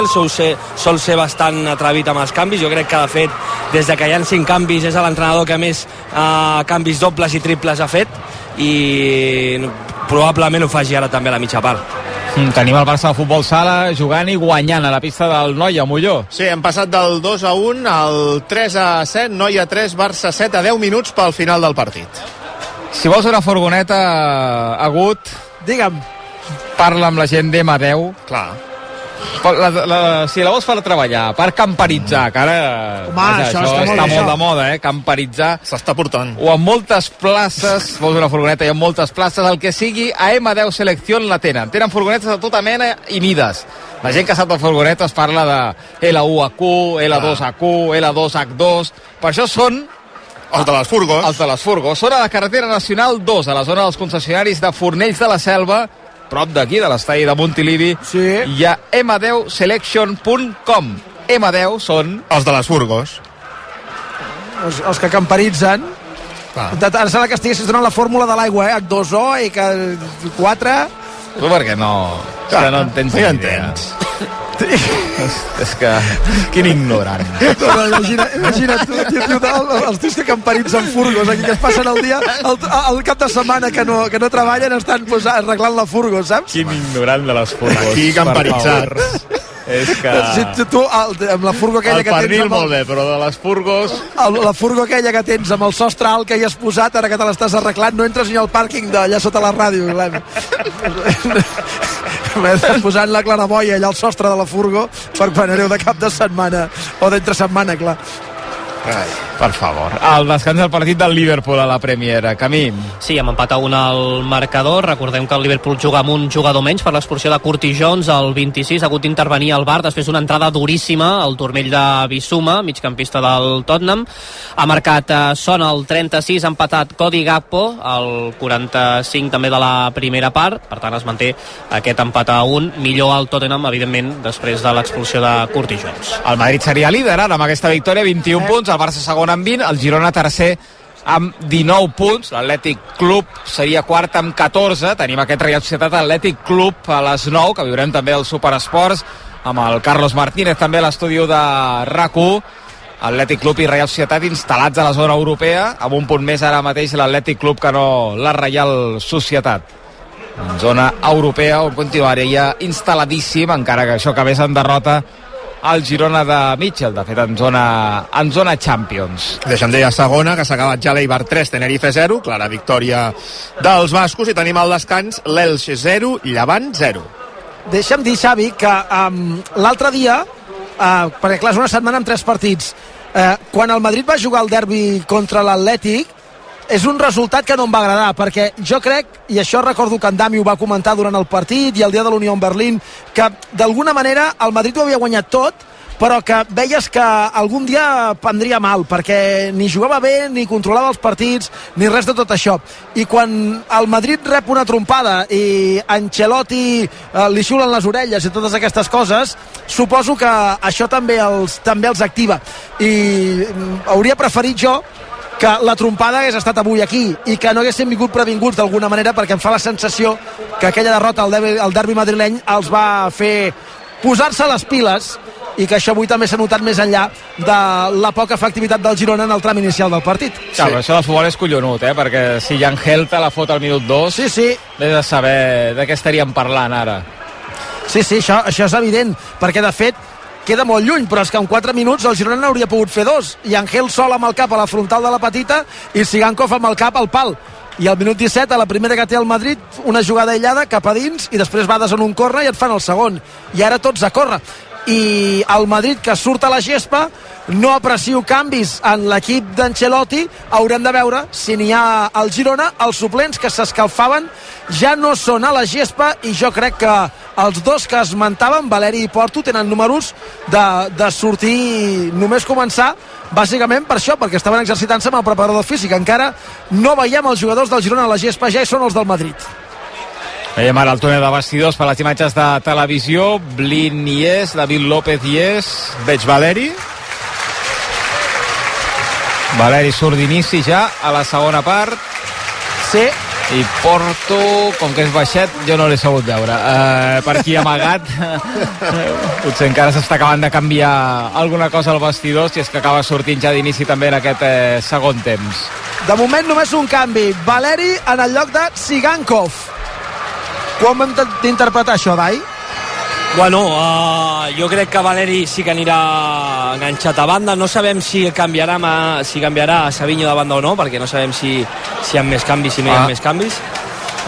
el sol ser, sol ser bastant atrevit amb els canvis, jo crec que de fet des de que hi ha cinc canvis és l'entrenador que més eh, canvis dobles i triples ha fet i probablement ho faci ara també a la mitja part. Mm, tenim el Barça de Futbol Sala jugant i guanyant a la pista del Noia Molló. Sí, hem passat del 2 a 1 al 3 a 7, Noia 3, Barça 7 a 10 minuts pel final del partit. Si vols una furgoneta, Agut, Digue'm, parla amb la gent d'M10. Clar. La, la, si la vols per treballar, per camperitzar, que ara Home, vaja, això això està molt està bé, molt això. de moda, eh? Camperitzar. S'està portant. O en moltes places, vols una furgoneta i en moltes places, el que sigui, a M10 Selección la tenen. Tenen furgonetes de tota mena i mides. La gent que sap de furgonetes parla de L1AQ, L2AQ, L2H2... Per això són Els de les furgos. els de les furgos. Són a la carretera nacional 2, a la zona dels concessionaris de Fornells de la Selva, prop d'aquí, de l'estadi de Montilivi, Sí. i a m10selection.com. M10 són... Els de les furgos. els, els que camperitzen, de, em sembla que estiguessis donant la fórmula de l'aigua, eh? H2O, H4... Tu perquè no... És que no en tens ni idea. És, és que... Quin ignorant. No, no, imagina, imagina't tu, tio, tio, el, els tios que camperitzen furgos aquí, que es passen el dia, el, el cap de setmana que no, que no treballen, estan pues, arreglant la furgo, saps? Quin ignorant de les furgos. Aquí per camperitzats. És que... Si tu, el, amb la furgo aquella El que tens... pernil amb molt bé, però de les furgos... el, la furgo aquella que tens amb el sostre alt que hi has posat, ara que te l'estàs arreglant, no entres ni al pàrquing d'allà sota la ràdio, Guillem. Estàs posant la claraboia allà al sostre de la furgo per quan aneu de cap de setmana o d'entre setmana, clar. Ai. Per favor. El descans del partit del Liverpool a la Premier. Camí. Sí, amb empat a un al marcador. Recordem que el Liverpool juga amb un jugador menys per l'expulsió de Curtis Jones, el 26. Ha hagut d'intervenir al bar després d'una entrada duríssima al turmell de Bissuma, migcampista del Tottenham. Ha marcat eh, Son el 36, ha empatat Cody Gakpo, el 45 també de la primera part. Per tant, es manté aquest empat a un. Millor al Tottenham, evidentment, després de l'expulsió de Curtis Jones. El Madrid seria líder ara amb aquesta victòria, 21 punts, el Barça segon amb 20, el Girona tercer amb 19 punts, l'Atlètic Club seria quart amb 14, tenim aquest Real Societat Atlètic Club a les 9, que viurem també al Superesports, amb el Carlos Martínez també a l'estudi de RAC1, Atlètic Club i Real Societat instal·lats a la zona europea, amb un punt més ara mateix l'Atlètic Club que no la Real Societat. En zona europea on continuaria instal·ladíssim, encara que això acabés en derrota al Girona de Mitchell, de fet en zona, en zona Champions. Deixa'm dir a segona, que s'ha acabat ja l'Eibar 3, Tenerife 0, clara victòria dels bascos, i tenim al descans l'Elx 0, Llevant 0. Deixa'm dir, Xavi, que um, l'altre dia, uh, perquè clar, és una setmana amb tres partits, uh, quan el Madrid va jugar el derbi contra l'Atlètic, és un resultat que no em va agradar, perquè jo crec, i això recordo que en Dami ho va comentar durant el partit i el dia de l'Unió en Berlín, que d'alguna manera el Madrid ho havia guanyat tot, però que veies que algun dia prendria mal, perquè ni jugava bé, ni controlava els partits, ni res de tot això. I quan el Madrid rep una trompada i Ancelotti eh, li xulen les orelles i totes aquestes coses, suposo que això també els, també els activa. I mm, hauria preferit jo que la trompada hagués estat avui aquí i que no haguessin vingut previnguts d'alguna manera perquè em fa la sensació que aquella derrota al derbi, al derbi madrileny els va fer posar-se les piles i que això avui també s'ha notat més enllà de la poca efectivitat del Girona en el tram inicial del partit. Sí. Clar, això del futbol és collonut, eh? perquè si Jan te la fot al minut 2, Sí, sí, vés a saber de què estaríem parlant ara. sí, sí això, això és evident, perquè de fet queda molt lluny, però és que en 4 minuts el Girona n'hauria pogut fer dos, i Angel sol amb el cap a la frontal de la petita i Sigankov amb el cap al pal. I al minut 17, a la primera que té el Madrid una jugada aïllada cap a dins i després vades en un corre i et fan el segon. I ara tots a córrer i el Madrid que surt a la gespa no aprecio canvis en l'equip d'Ancelotti haurem de veure si n'hi ha al Girona els suplents que s'escalfaven ja no són a la gespa i jo crec que els dos que esmentaven, Valeri i Porto, tenen números de, de sortir només començar bàsicament per això, perquè estaven exercitant-se amb el preparador físic. Encara no veiem els jugadors del Girona a la gespa, ja hi són els del Madrid. Veiem ara el túnel de vestidors per les imatges de televisió. Blin hi és, David López hi és, veig Valeri. Valeri surt d'inici ja a la segona part. Sí, i Porto, com que és baixet, jo no l'he sabut veure. Uh, per aquí amagat, potser encara s'està acabant de canviar alguna cosa al vestidor, si és que acaba sortint ja d'inici també en aquest eh, segon temps. De moment només un canvi. Valeri en el lloc de Sigankov. Com hem d'interpretar això, Dai? Bueno, uh, jo crec que Valeri sí que anirà enganxat a banda. No sabem si canviarà, si canviarà a Savinho de banda o no, perquè no sabem si, si hi ha més canvis, si no hi ha Ah. més canvis.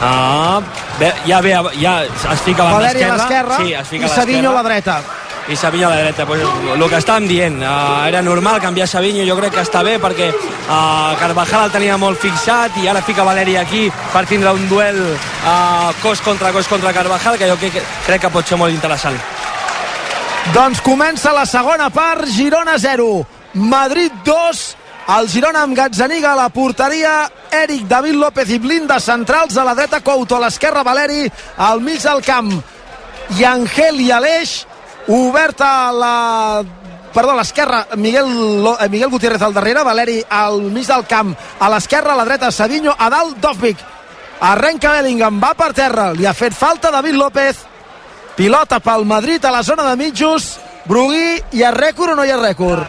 Ah, bé, ja ve, ja es fica a banda Valeri a esquerra. l'esquerra sí, i Savinho a l'esquerra. la dreta. I Savinho a la dreta. Pues, el que estàvem dient uh, era normal canviar Savinho jo crec que està bé perquè uh, Carvajal el tenia molt fixat i ara fica Valeri aquí per tindre un duel uh, cos contra cos contra Carvajal que jo crec, crec que pot ser molt interessant. Doncs comença la segona part, Girona 0, Madrid 2, el Girona amb Gazzaniga a la porteria, Eric, David López i Blinda centrals, a la dreta Couto, a l'esquerra Valeri, al mig del camp, i Angel i Aleix, oberta la perdó, a l'esquerra, Miguel, eh, Miguel Gutiérrez al darrere, Valeri al mig del camp, a l'esquerra, a la dreta, Savinho, a dalt, Dovvik. Arrenca Bellingham, va per terra, li ha fet falta David López, pilota pel Madrid a la zona de mitjos, Brugui, hi ha rècord o no hi ha rècord?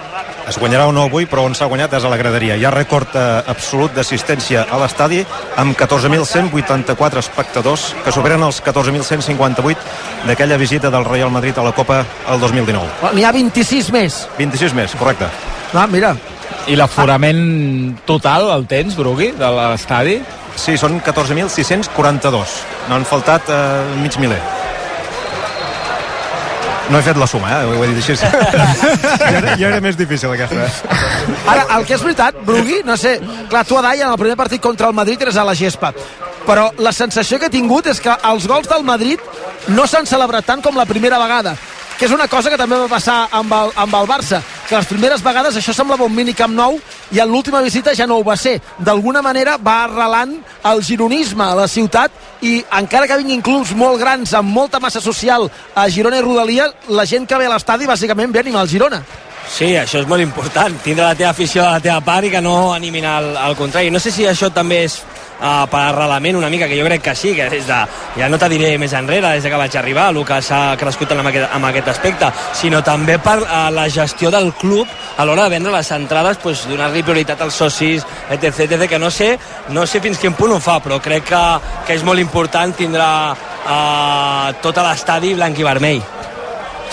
Es guanyarà o no avui, però on s'ha guanyat és a la graderia. Hi ha rècord eh, absolut d'assistència a l'estadi amb 14.184 espectadors que superen els 14.158 d'aquella visita del Real Madrid a la Copa el 2019. Oh, N'hi ha 26 més. 26 més, correcte. Ah, mira, I l'aforament total el tens, Brugui, de l'estadi? Sí, són 14.642. No han faltat eh, mig miler. No he fet la suma, eh? Ho he dit així. ja, era, ja era més difícil aquesta. Eh? Ara, el que és veritat, Brugui, no sé, clar, tu a Dai en el primer partit contra el Madrid eres a la gespa, però la sensació que he tingut és que els gols del Madrid no s'han celebrat tant com la primera vegada, que és una cosa que també va passar amb el, amb el Barça, que les primeres vegades això semblava un mini Camp Nou i en l'última visita ja no ho va ser. D'alguna manera va arrelant el gironisme a la ciutat i encara que vinguin clubs molt grans amb molta massa social a Girona i Rodalia, la gent que ve a l'estadi bàsicament ve a animar el Girona. Sí, això és molt important, tindre la teva afició de la teva part i que no animin al, al contrari. No sé si això també és uh, per arrelament una mica, que jo crec que sí, que des de, ja no te diré més enrere, des de que vaig arribar, el que s'ha crescut en aquest, en aquest aspecte, sinó també per uh, la gestió del club a l'hora de vendre les entrades, pues, donar-li prioritat als socis, etc, etc, que no sé, no sé fins quin punt ho fa, però crec que, que és molt important tindre uh, tot l'estadi blanc i vermell.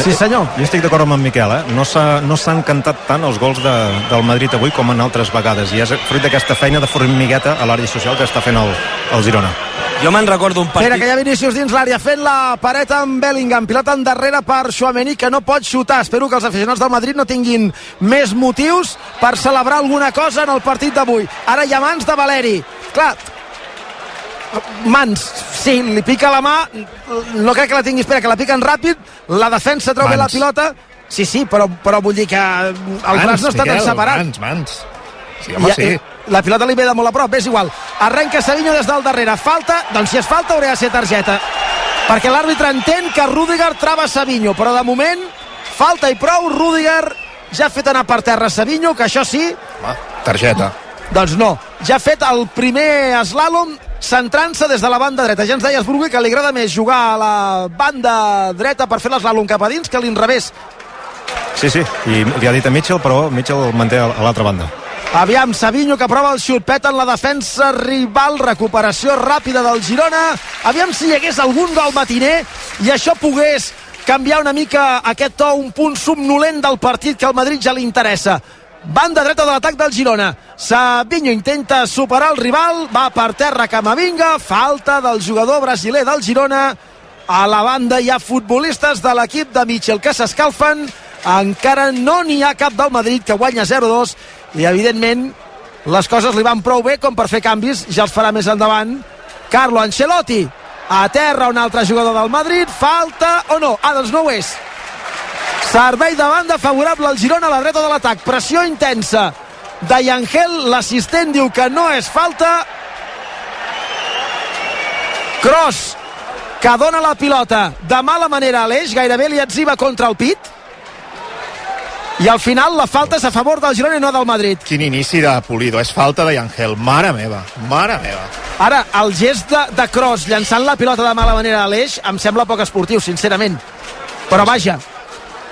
Sí, senyor. Jo estic d'acord amb en Miquel, eh? No s'ha no s'han cantat tant els gols de, del Madrid avui com en altres vegades, i és fruit d'aquesta feina de formigueta a l'àrea social que està fent el, el Girona. Jo me'n recordo un partit... Espera, que hi ha Vinícius dins l'àrea fent la paret amb Bellingham, pilota endarrere per Chouameni que no pot xutar. Espero que els aficionats del Madrid no tinguin més motius per celebrar alguna cosa en el partit d'avui. Ara hi ha mans de Valeri. Clar, mans, sí, li pica la mà, no crec que la tingui, espera, que la piquen ràpid, la defensa treu bé la Mans. pilota, sí, sí, però, però vull dir que el braç no està tan Miquel, separat. Mans, mans. Sí, home, I, sí. i, la pilota li ve de molt a prop, és igual. Arrenca Savinho des del darrere. Falta, doncs si és falta hauria de ser targeta. Perquè l'àrbitre entén que Rudiger trava Savinho, però de moment, falta i prou, Rudiger ja ha fet anar per terra Savinho, que això sí, Home, targeta. doncs no. Ja ha fet el primer slalom centrant-se des de la banda dreta. Ja ens deies, Brugui, que li agrada més jugar a la banda dreta per fer l'eslàlom cap a dins que a l'inrevés. Sí, sí, i li ha dit a Mitchell, però Mitchell el manté a a l'altra banda. Aviam, Savinho que prova el xut, peta en la defensa rival, recuperació ràpida del Girona. Aviam si hi hagués algun gol matiner i això pogués canviar una mica aquest to, un punt somnolent del partit que al Madrid ja li interessa. Banda dreta de l'atac del Girona. Savinho intenta superar el rival, va per terra Camavinga, falta del jugador brasiler del Girona. A la banda hi ha futbolistes de l'equip de Mitchell que s'escalfen. Encara no n'hi ha cap del Madrid que guanya 0-2 i evidentment les coses li van prou bé com per fer canvis, ja els farà més endavant. Carlo Ancelotti a terra un altre jugador del Madrid, falta o no? Ah, doncs no ho és. Servei de banda favorable al Girona a la dreta de l'atac. Pressió intensa de Yangel. L'assistent diu que no és falta. Cross que dona la pilota de mala manera a l'eix, gairebé li etziva contra el pit. i al final la falta és a favor del Girona i no del Madrid. Quin inici de Pulido, és falta de Yangel, mare meva, mare meva. Ara, el gest de, de Cross llançant la pilota de mala manera a l'eix em sembla poc esportiu, sincerament. Però vaja,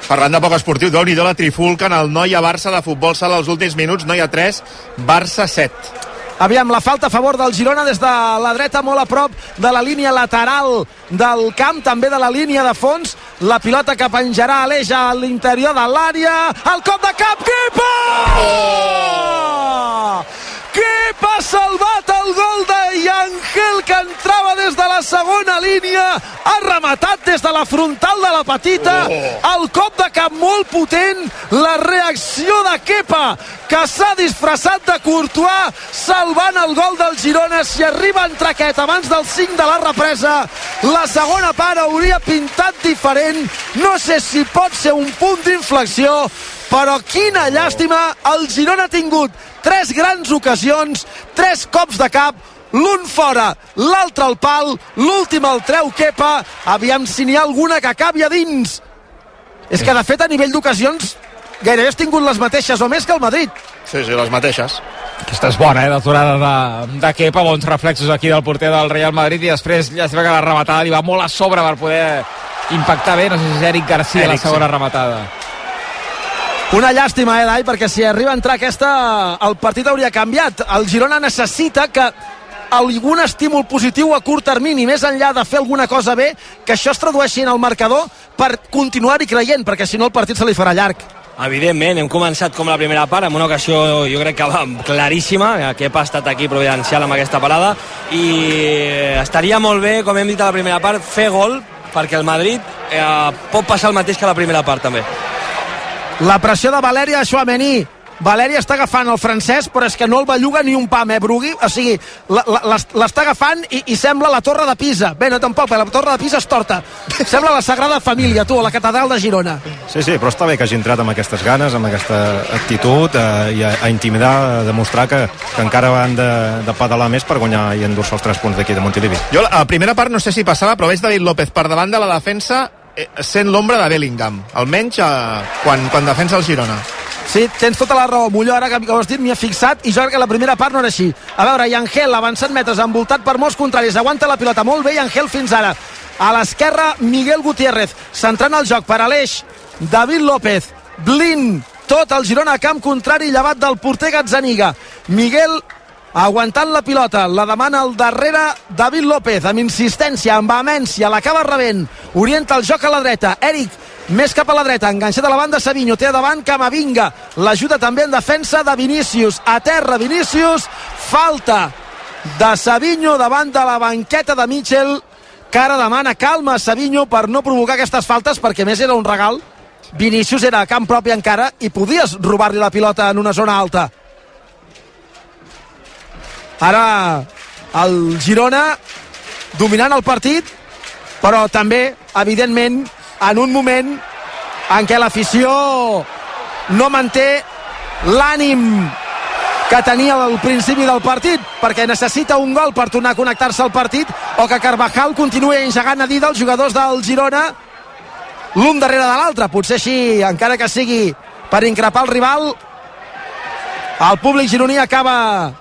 Parlant de poc esportiu, déu nhi la trifulca en el Noia Barça de futbol sala els últims minuts, Noia 3, Barça 7. Aviam, la falta a favor del Girona des de la dreta, molt a prop de la línia lateral del camp, també de la línia de fons. La pilota que penjarà a l'eix a l'interior de l'àrea. El cop de cap, Kepa! Oh! Kepa ha salvat el gol de Yangel que entrava des de la segona línia ha rematat des de la frontal de la petita oh. el cop de cap molt potent la reacció de Kepa que s'ha disfressat de Courtois salvant el gol del Girona si arriba entre aquest abans del 5 de la represa la segona part hauria pintat diferent no sé si pot ser un punt d'inflexió però quina llàstima el Girona ha tingut tres grans ocasions tres cops de cap l'un fora, l'altre al pal l'últim el treu Kepa aviam si n'hi ha alguna que acabi a dins és que de fet a nivell d'ocasions gairebé has tingut les mateixes o més que el Madrid Sí, sí, les mateixes. Aquesta és bona, eh, d'aturada de, de Kepa, bons reflexos aquí del porter del Real Madrid i després ja es que la rematada li va molt a sobre per poder impactar bé, no sé si és Eric Garcia Eric, la segona sí. rematada. Una llàstima, eh, Dai, perquè si arriba a entrar aquesta, el partit hauria canviat. El Girona necessita que algun estímul positiu a curt termini, més enllà de fer alguna cosa bé, que això es tradueixi en el marcador per continuar-hi creient, perquè si no el partit se li farà llarg. Evidentment, hem començat com la primera part, amb una ocasió jo crec que va claríssima, que ha estat aquí providencial amb aquesta parada, i estaria molt bé, com hem dit a la primera part, fer gol, perquè el Madrid eh, pot passar el mateix que la primera part també. La pressió de Valèria Chouameni. Valèria està agafant el francès, però és que no el belluga ni un pam, eh, Brugui? O sigui, l'està agafant i, i sembla la torre de Pisa. Bé, no tampoc, la torre de Pisa és torta. Sembla la Sagrada Família, tu, a la catedral de Girona. Sí, sí, però està bé que hagi entrat amb aquestes ganes, amb aquesta actitud, eh, i a, a intimidar, a demostrar que, que encara van de, de pedalar més per guanyar i endur-se els tres punts d'aquí de Montilivi. Jo, a la primera part, no sé si passava, però veig David López per davant de la defensa eh, sent l'ombra de Bellingham, almenys eh, quan, quan defensa el Girona. Sí, tens tota la raó. Molló, ara que ho has dit, m'hi ha fixat i jo crec que la primera part no era així. A veure, Yangel avançant metres, envoltat per molts contraris, aguanta la pilota molt bé Yangel fins ara. A l'esquerra, Miguel Gutiérrez, centrant el joc per Aleix, David López, Blin, tot el Girona a camp contrari llevat del porter Gazzaniga. Miguel aguantant la pilota, la demana al darrere David López, amb insistència, amb vehemència, l'acaba rebent, orienta el joc a la dreta, Eric més cap a la dreta, enganxat a la banda Savinho, té davant Camavinga, l'ajuda també en defensa de Vinícius, a terra Vinícius, falta de Savinho davant de la banqueta de Mitchell, que ara demana calma a Savinho per no provocar aquestes faltes, perquè més era un regal, Vinícius era a camp propi encara i podies robar-li la pilota en una zona alta. Ara el Girona dominant el partit, però també, evidentment, en un moment en què l'afició no manté l'ànim que tenia al principi del partit perquè necessita un gol per tornar a connectar-se al partit o que Carvajal continuï engegant a dir dels jugadors del Girona l'un darrere de l'altre. Potser així, encara que sigui per increpar el rival el públic gironí acaba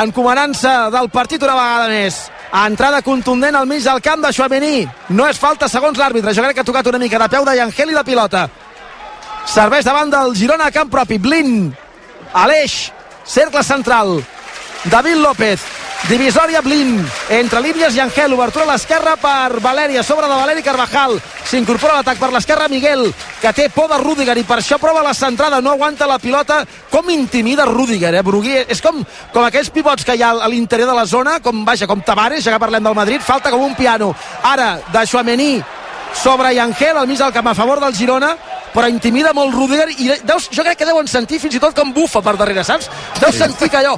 encomanant-se del partit una vegada més. Entrada contundent al mig del camp de Chouameni. No és falta segons l'àrbitre. Jo crec que ha tocat una mica de peu d'Angel i de pilota. Serveix davant del Girona a camp propi. Blin, Aleix cercle central. David López divisòria Blin entre línies i Angel, obertura a l'esquerra per Valèria, sobre de Valeri Carvajal. S'incorpora l'atac per l'esquerra Miguel que té por de Rudiger i per això prova la centrada. No aguanta la pilota, com intimida Rudiger, eh, Brugui, és com, com aquells pivots que hi ha a l'interior de la zona com, vaja, com Tavares, ja que parlem del Madrid falta com un piano, ara de Chouameni sobre Angel al mig del camp a favor del Girona però intimida molt Rudiger i deus, jo crec que deuen sentir fins i tot com bufa per darrere, saps? Deus sentir que allò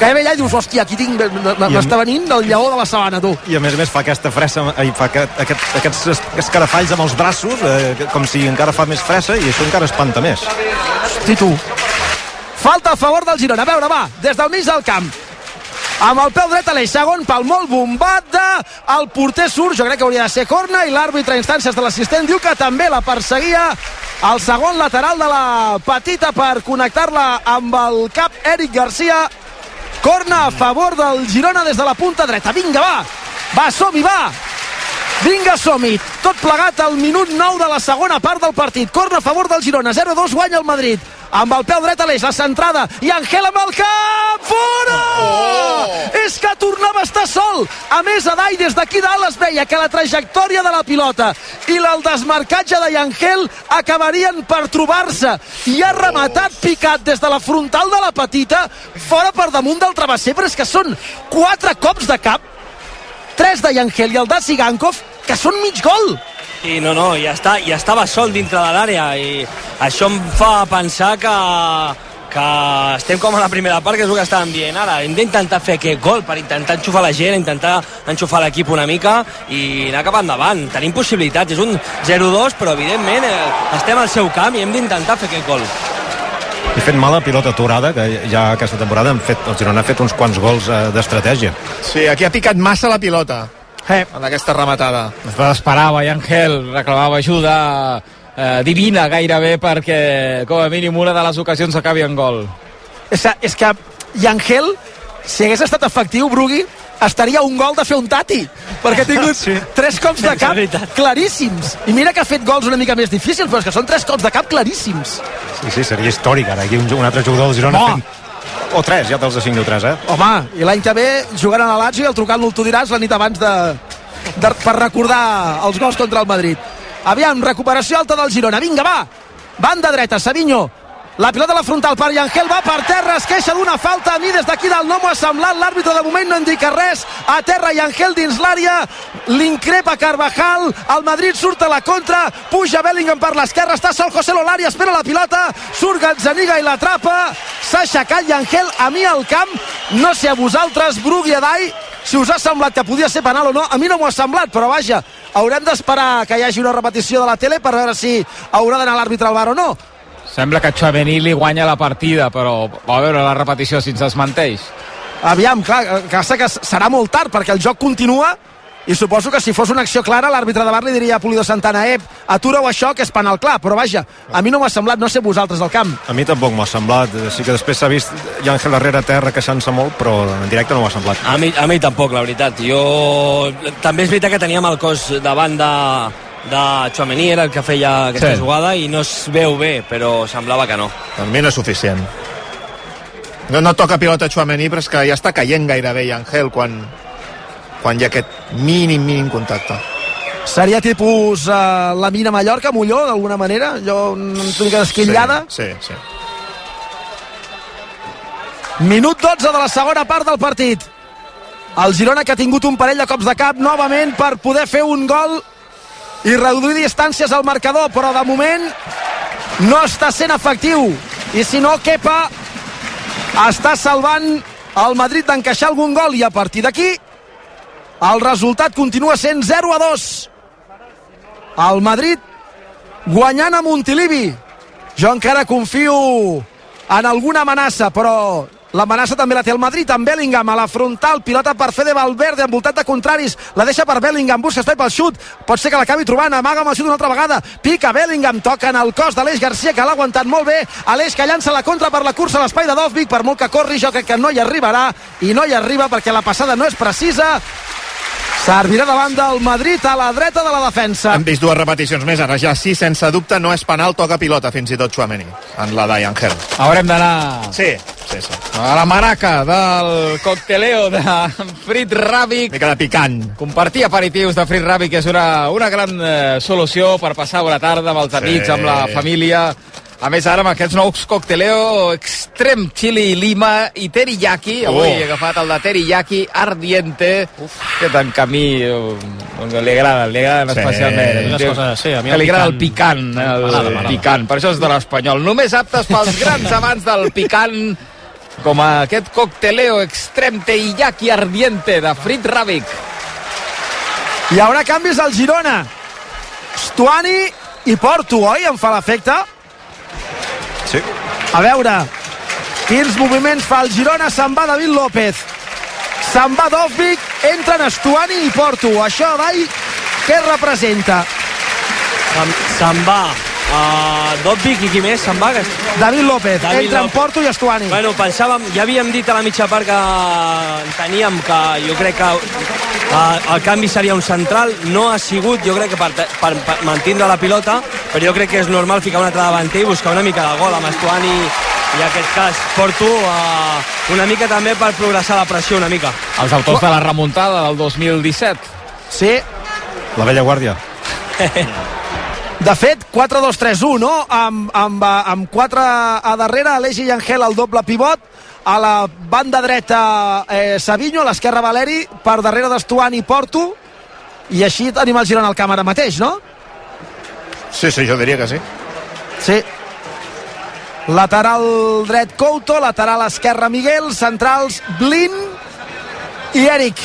que ve allà i dius, hòstia, aquí tinc, m'està venint el lleó de la sabana, tu. I a més a més fa aquesta fressa, i fa aquest, aquest, aquests escarafalls amb els braços, eh, com si encara fa més fressa, i això encara espanta més. Hosti, tu. Falta a favor del Girona. A veure, va, des del mig del camp amb el peu dret a l'eix, segon pal molt bombat de el porter surt, jo crec que hauria de ser corna i l'àrbitre a instàncies de l'assistent diu que també la perseguia el segon lateral de la petita per connectar-la amb el cap Eric Garcia corna a favor del Girona des de la punta dreta. Vinga va, va som-hi va Vinga, som -hi. Tot plegat al minut 9 de la segona part del partit. Corna a favor del Girona. 0-2 guanya el Madrid. Amb el peu dret a l'eix, la centrada. I Angel amb el cap! Fora! Oh! És que tornava a estar sol. A més, Adai des d'aquí dalt es veia que la trajectòria de la pilota i el desmarcatge de Yangel acabarien per trobar-se. I ha rematat picat des de la frontal de la petita fora per damunt del travesser, però és que són quatre cops de cap tres de Yangel i el de Sigankov que són mig gol. I no, no, ja, està, ja estava sol dintre de l'àrea i això em fa pensar que, que estem com a la primera part, que és el que estàvem dient ara. Hem d'intentar fer aquest gol per intentar enxufar la gent, intentar enxufar l'equip una mica i anar cap endavant. Tenim possibilitats, és un 0-2, però evidentment eh, estem al seu camp i hem d'intentar fer aquest gol i fent mala pilota aturada, que ja aquesta temporada hem fet, el Girona ha fet uns quants gols eh, d'estratègia. Sí, aquí ha picat massa la pilota eh. en aquesta rematada. Es desesperava i Ángel reclamava ajuda eh, divina gairebé perquè com a mínim una de les ocasions acabi en gol. És, és que Yangel, si hagués estat efectiu, Brugui, estaria un gol de fer un tati perquè ha tingut sí. tres cops de cap claríssims i mira que ha fet gols una mica més difícils però és que són tres cops de cap claríssims sí, sí, seria històric ara aquí un, un altre jugador del Girona oh. fent o tres, ja te'ls assigno tres, eh? Home, i l'any que ve jugant a la Lazio i el trucant-lo tu diràs la nit abans de, de, per recordar els gols contra el Madrid. Aviam, recuperació alta del Girona. Vinga, va! Banda dreta, Savinho la pilota a la frontal per Yangel va per terra, es queixa d'una falta. A mi des d'aquí dalt no m'ho ha semblat. L'àrbitre de moment no indica res. A terra Yangel dins l'àrea. L'increpa Carvajal. El Madrid surt a la contra. Puja Bellingham per l'esquerra. Està sol José Lolari. Espera la pilota. Surt Gazzaniga i l'atrapa. S'ha aixecat Yangel a mi al camp. No sé a vosaltres, Brugui Adai, si us ha semblat que podia ser penal o no. A mi no m'ho ha semblat, però vaja, haurem d'esperar que hi hagi una repetició de la tele per veure si haurà d'anar l'àrbitre al bar o no Sembla que Chouameni li guanya la partida, però va a veure la repetició si ens desmenteix. Aviam, clar, que, que serà molt tard perquè el joc continua i suposo que si fos una acció clara l'àrbitre de bar li diria a Pulido Santana ep, atura-ho això que és penal clar, però vaja a mi no m'ha semblat, no sé vosaltres del camp. A mi tampoc m'ha semblat, sí que després s'ha vist Àngel Herrera a terra queixant-se molt però en directe no m'ha semblat. A mi, a mi tampoc, la veritat. Jo també és veritat que teníem el cos davant de, de Chouameni era el que feia aquesta sí. jugada i no es veu bé, però semblava que no. Per mi no és suficient. No, no toca pilota Chouameni, però és que ja està caient gairebé i Angel quan, quan hi ha aquest mínim, mínim contacte. Seria tipus uh, la mina Mallorca, Molló, d'alguna manera? Jo una mica d'esquillada? Sí, sí, sí. Minut 12 de la segona part del partit. El Girona que ha tingut un parell de cops de cap novament per poder fer un gol i reduir distàncies al marcador, però de moment no està sent efectiu. I si no, Kepa està salvant el Madrid d'encaixar algun gol i a partir d'aquí el resultat continua sent 0 a 2. El Madrid guanyant a Montilivi. Jo encara confio en alguna amenaça, però L'amenaça també la té el Madrid amb Bellingham a la frontal, pilota per Fede Valverde envoltat de contraris, la deixa per Bellingham. Busca espai pel xut, pot ser que l'acabi trobant. Amaga amb el xut una altra vegada, pica Bellingham. Toca en el cos de l'Eix Garcia que l'ha aguantat molt bé, Aleix que llança la contra per la cursa a l'espai de Dovvik, per molt que corri jo crec que no hi arribarà. I no hi arriba perquè la passada no és precisa. Servirà davant del Madrid a la dreta de la defensa. Hem vist dues repeticions més, ara ja sí, sense dubte, no és penal, toca pilota fins i tot Chouameni, en la d'Angel. Haurem d'anar... Sí, sí, sí. A la maraca del cocteleo de Frit Ràbic. Mica de picant. Compartir aperitius de Frit Ràbic és una, una gran eh, solució per passar una tarda amb els amics, sí. amb la família a més, ara amb aquests nous cocteleo extrem chili lima i teriyaki. Avui oh. he agafat el de teriyaki ardiente. Uf. Que tant camí uh, li agrada, li agrada sí. especialment. Sí, coses, sí, a mi que li agrada el picant, el m'agrada, picant. Per això és de l'espanyol. Només aptes pels grans amants del picant com aquest cocteleo extrem teriyaki ardiente de Frit Ravic. Hi haurà canvis al Girona. Stuani i Porto, oi? Em fa l'efecte. Sí. A veure, quins moviments fa el Girona, se'n va David López. Se'n va Dovvik, entren Estuani i Porto. Això, Dai, què representa? Se'n va Uh, Dobbic i qui més se'n va? David López, David entre en López. Porto i Estuani. Bueno, pensàvem, ja havíem dit a la mitja part que teníem que jo crec que uh, el canvi seria un central, no ha sigut, jo crec que per, per, per mantindre la pilota, però jo crec que és normal ficar un altre davanter i buscar una mica de gol amb Estuani i en aquest cas Porto uh, una mica també per progressar la pressió una mica. Els autors de la remuntada del 2017. Sí, La vella guàrdia. De fet, 4-2-3-1, no? Amb, amb, eh, amb 4 a darrere, Aleix i Angel al doble pivot, a la banda dreta eh, Savinho, a l'esquerra Valeri, per darrere d'Estuani i Porto, i així tenim el Girona al camp ara mateix, no? Sí, sí, jo diria que sí. Sí. Lateral dret Couto, lateral esquerra Miguel, centrals Blin i Eric.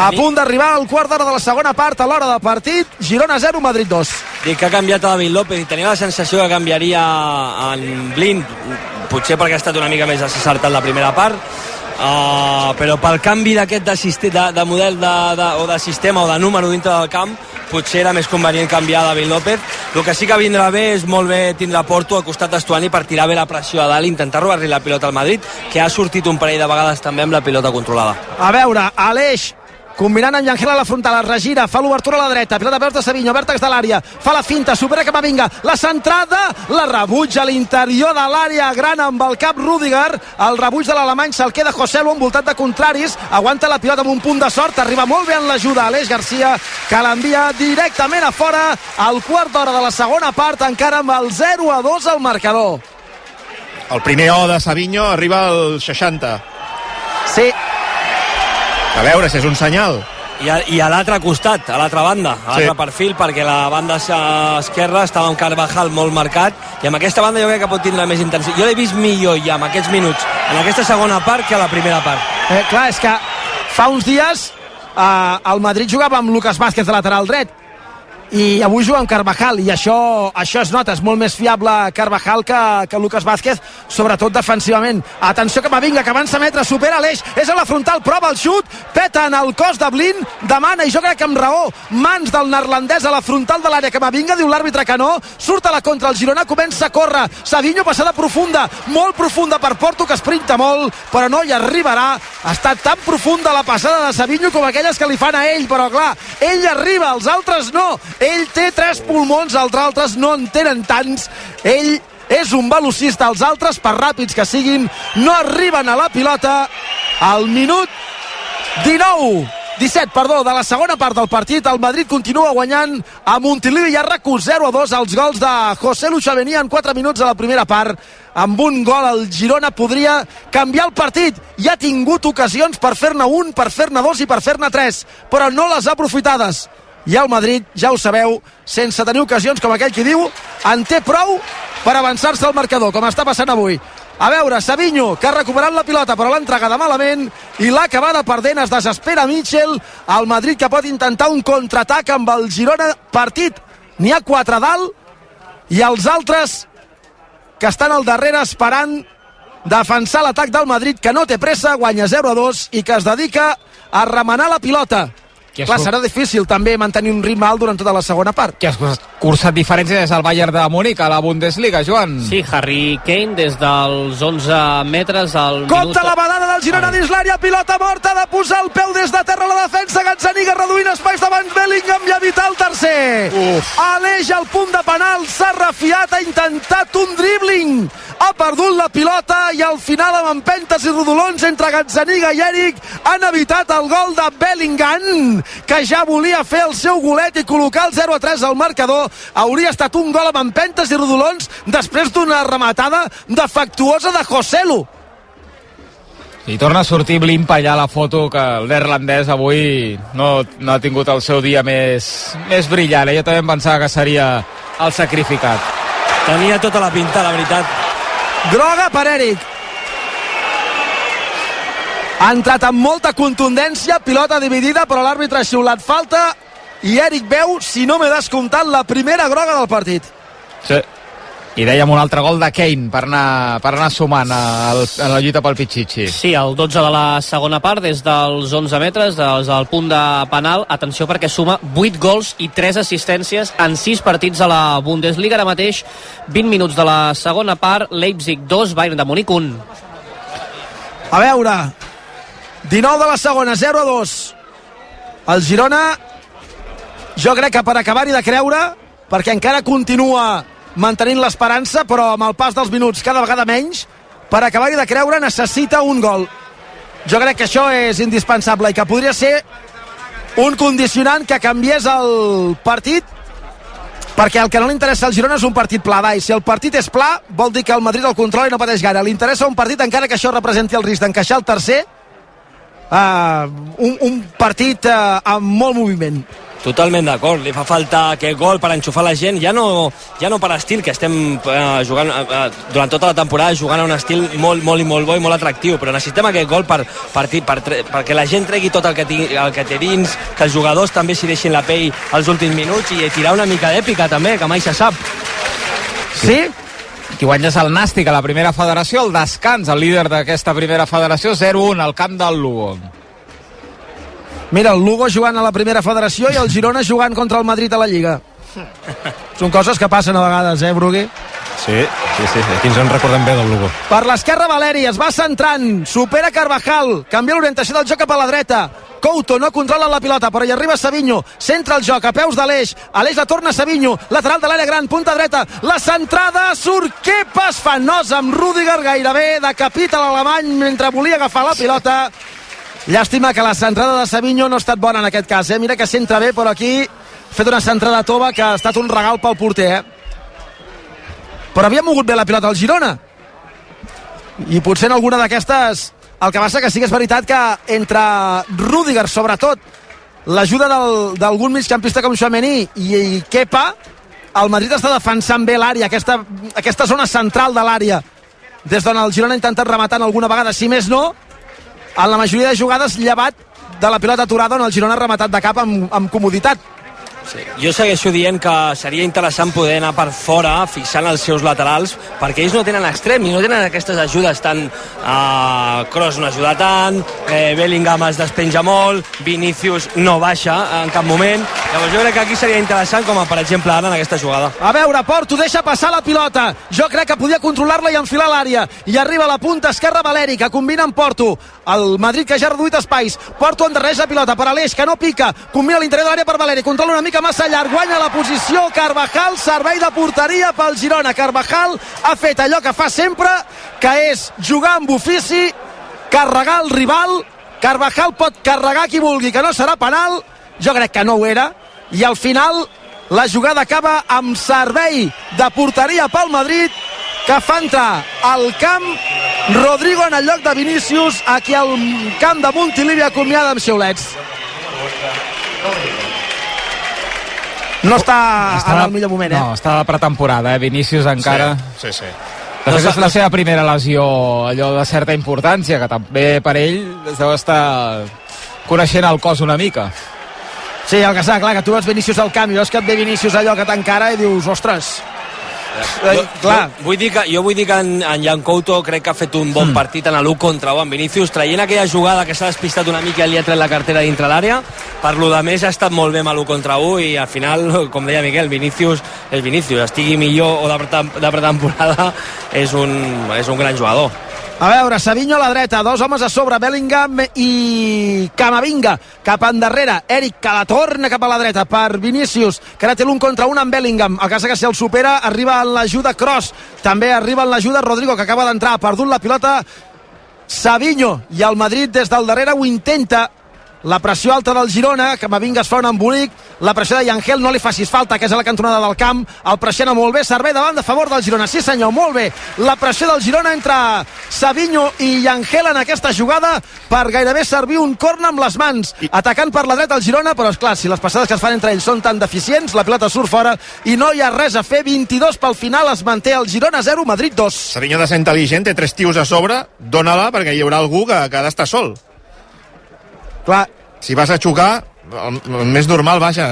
A punt d'arribar al quart d'hora de la segona part, a l'hora del partit, Girona 0, Madrid 2. Dic que ha canviat a David López i tenia la sensació que canviaria en Blind, potser perquè ha estat una mica més acertat la primera part, uh, però pel canvi d'aquest de, de, de model de, de, o de sistema o de número dintre del camp, potser era més convenient canviar David López. El que sí que vindrà bé és molt bé tindre Porto al costat d'Estuani per tirar bé la pressió a dalt, intentar robar-li la pilota al Madrid, que ha sortit un parell de vegades també amb la pilota controlada. A veure, Aleix combinant amb Llangel a la frontal, es regira, fa l'obertura a la dreta, pilota per de Savinho, vèrtex de l'àrea, fa la finta, supera a Vinga, la centrada, la rebutja a l'interior de l'àrea gran amb el cap Rudiger, el rebuig de l'alemany se'l queda Joselu envoltat de contraris, aguanta la pilota amb un punt de sort, arriba molt bé en l'ajuda Aleix Garcia, que l'envia directament a fora, al quart d'hora de la segona part, encara amb el 0 a 2 al marcador. El primer O de Savinho arriba al 60. Sí, A veure si és un senyal. I a, i a l'altre costat, a l'altra banda, a l'altre Sí. perfil, perquè la banda es- esquerra estava amb Carvajal molt marcat, i amb aquesta banda jo crec que pot tindre més intensitat. Jo l'he vist millor ja amb aquests minuts, en aquesta segona part que a la primera part. Eh, clar, és que fa uns dies eh, el Madrid jugava amb Lucas Vázquez de lateral dret i avui juga amb Carvajal i això, això es nota, és molt més fiable Carvajal que, que Lucas Vázquez sobretot defensivament, atenció que Mavinga que avança metre, supera l'eix, és a la frontal prova el xut, peta en el cos de Blin demana, i jo crec que amb raó mans del neerlandès a la frontal de l'àrea que Mavinga diu l'àrbitre que no, surt a la contra el Girona comença a córrer, Savinho passada profunda molt profunda per Porto que esprinta molt, però no hi arribarà ha estat tan profunda la passada de Savinho com aquelles que li fan a ell, però clar ell arriba, els altres no ell té tres pulmons, els altres no en tenen tants, ell és un velocista, els altres, per ràpids que siguin, no arriben a la pilota al minut 19 17, perdó, de la segona part del partit, el Madrid continua guanyant a Montilivi i a RAC1 0 a 2 els gols de José Luchavení en 4 minuts a la primera part. Amb un gol el Girona podria canviar el partit i ha tingut ocasions per fer-ne un, per fer-ne dos i per fer-ne tres, però no les ha aprofitades. I el Madrid, ja ho sabeu, sense tenir ocasions com aquell qui diu, en té prou per avançar-se al marcador, com està passant avui. A veure, Savinho, que ha recuperat la pilota, però l'ha entregada malament i l'ha acabada perdent. Es desespera Mitchell. El Madrid que pot intentar un contraatac amb el Girona partit. N'hi ha quatre dalt i els altres que estan al darrere esperant defensar l'atac del Madrid, que no té pressa, guanya 0 a 2 i que es dedica a remenar la pilota. Que Clar, serà difícil també mantenir un ritme alt durant tota la segona part. Que has cursat diferències des del Bayern de Múnich a la Bundesliga, Joan. Sí, Harry Kane des dels 11 metres al minut... Compte la badada del Girona dins l'àrea, pilota morta de posar el peu des de terra a la defensa, Gazzaniga reduint espais davant Bellingham i evitar el tercer. Uf. Aleix al punt de penal, s'ha refiat, ha intentat un dribbling, ha perdut la pilota i al final amb empentes i rodolons entre Gazzaniga i Eric han evitat el gol de Bellingham, que ja volia fer el seu golet i col·locar el 0 a 3 al marcador. Hauria estat un gol amb empentes i rodolons després d'una rematada defectuosa de Joselu. I torna a sortir Blimpa allà la foto que el neerlandès avui no, no ha tingut el seu dia més, més brillant. Eh? Jo també em pensava que seria el sacrificat. Tenia tota la pinta, la veritat. Groga per Eric. Ha entrat amb molta contundència, pilota dividida, però l'àrbitre ha xiulat falta i Eric veu, si no m'he descomptat, la primera groga del partit. Sí. I dèiem un altre gol de Kane per anar, per anar sumant a, a la lluita pel Pichichi. Sí, el 12 de la segona part, des dels 11 metres, des del punt de penal. Atenció perquè suma 8 gols i 3 assistències en 6 partits a la Bundesliga. Ara mateix, 20 minuts de la segona part, Leipzig 2, Bayern de Múnich 1. A veure, 19 de la segona, 0 a 2. El Girona, jo crec que per acabar-hi de creure, perquè encara continua mantenint l'esperança, però amb el pas dels minuts cada vegada menys, per acabar-hi de creure necessita un gol. Jo crec que això és indispensable i que podria ser un condicionant que canviés el partit perquè el que no li interessa al Girona és un partit pla, i si el partit és pla, vol dir que el Madrid el controla i no pateix gaire. Li interessa un partit encara que això representi el risc d'encaixar el tercer, uh, un, un partit uh, amb molt moviment. Totalment d'acord, li fa falta aquest gol per enxufar la gent, ja no, ja no per estil, que estem eh, jugant eh, durant tota la temporada jugant a un estil molt, molt i molt bo i molt atractiu, però necessitem aquest gol per, per, per, per perquè la gent tregui tot el que, tingui, el que té dins, que els jugadors també s'hi deixin la pell els últims minuts i tirar una mica d'èpica també, que mai se sap. Sí? Qui guanya és el Nàstic a la primera federació, el descans, el líder d'aquesta primera federació, 0-1 al camp del Lugo. Mira, el Lugo jugant a la primera federació i el Girona jugant contra el Madrid a la Lliga. Són coses que passen a vegades, eh, Brugui? Sí, sí, sí, aquí ens en recordem bé del Lugo. Per l'esquerra Valeri, es va centrant, supera Carvajal, canvia l'orientació del joc cap a la dreta, Couto no controla la pilota, però hi arriba Savinho, centra el joc a peus de l'Eix, a l'Eix la torna Savinho, lateral de l'àrea gran, punta dreta, la centrada surt, que pas fanós amb Rudiger gairebé, decapita l'alemany mentre volia agafar la pilota, Llàstima que la centrada de Savinho no ha estat bona en aquest cas, eh? Mira que centra bé, però aquí fet una centrada tova que ha estat un regal pel porter, eh? Però havia mogut bé la pilota al Girona. I potser en alguna d'aquestes... El que passa que sí que és veritat que entre Rudiger, sobretot, l'ajuda d'algun migcampista com Xamení i, i Kepa, el Madrid està defensant bé l'àrea, aquesta, aquesta zona central de l'àrea, des d'on el Girona ha intentat rematant alguna vegada, si més no, en la majoria de jugades llevat de la pilota aturada on el Girona ha rematat de cap amb, amb comoditat Sí. Jo segueixo dient que seria interessant poder anar per fora fixant els seus laterals perquè ells no tenen extrem i no tenen aquestes ajudes tant uh, Kroos no ajuda tant eh, Bellingham es despenja molt Vinicius no baixa en cap moment. Llavors jo crec que aquí seria interessant com a per exemple ara en aquesta jugada. A veure Porto deixa passar la pilota. Jo crec que podia controlar-la i enfilar l'àrea. I arriba a la punta esquerra Valeri que combina amb Porto. El Madrid que ja ha reduït espais. Porto endarreix la pilota per Aleix que no pica. Combina l'interior de l'àrea per Valeri. Controla una mica massa llarg, guanya la posició Carvajal, servei de porteria pel Girona. Carvajal ha fet allò que fa sempre, que és jugar amb ofici, carregar el rival, Carvajal pot carregar qui vulgui, que no serà penal, jo crec que no ho era, i al final la jugada acaba amb servei de porteria pel Madrid, que fa entrar al camp Rodrigo en el lloc de Vinícius, aquí al camp de Montilivi acomiada amb xiulets no està, està en el millor moment, eh? No, està de pretemporada, eh? Vinícius encara... Sí, sí. sí. De fet, és la seva primera lesió, allò de certa importància, que també per ell es deu estar coneixent el cos una mica. Sí, el que està clar, que tu veus Vinícius al camp i veus que et ve Vinícius allò que t'encara i dius, ostres, jo, clar. Jo, vull dir que, jo vull dir que en, en Jan Couto crec que ha fet un bon mm. partit en l'1 contra 1 amb Vinícius, traient aquella jugada que s'ha despistat una mica i li ha tret la cartera dintre l'àrea, per lo de més ha estat molt bé amb l'1 contra 1 i al final, com deia Miquel, Vinícius és Vinícius, estigui millor o de pretemporada és un, és un gran jugador. A veure, Savinho a la dreta, dos homes a sobre, Bellingham i Camavinga cap endarrere. Eric que la torna cap a la dreta per Vinícius, que ara té l'un contra un amb Bellingham. El cas que si el supera arriba en l'ajuda Cross, també arriba en l'ajuda Rodrigo, que acaba d'entrar, ha perdut la pilota Savinho i el Madrid des del darrere ho intenta la pressió alta del Girona, que Mavinga es fa un embolic, la pressió de Yangel no li facis falta, que és a la cantonada del camp, el pressiona molt bé, servei davant de favor del Girona, sí senyor, molt bé, la pressió del Girona entre Savinho i Yangel en aquesta jugada per gairebé servir un corna amb les mans, atacant per la dreta el Girona, però és clar, si les passades que es fan entre ells són tan deficients, la pilota surt fora i no hi ha res a fer, 22 pel final es manté el Girona 0, Madrid 2. Savinho de ser intel·ligent, té tres tios a sobre, dóna-la perquè hi haurà algú que, que ha d'estar sol. Clar, si vas a xocar, el, el més normal, vaja,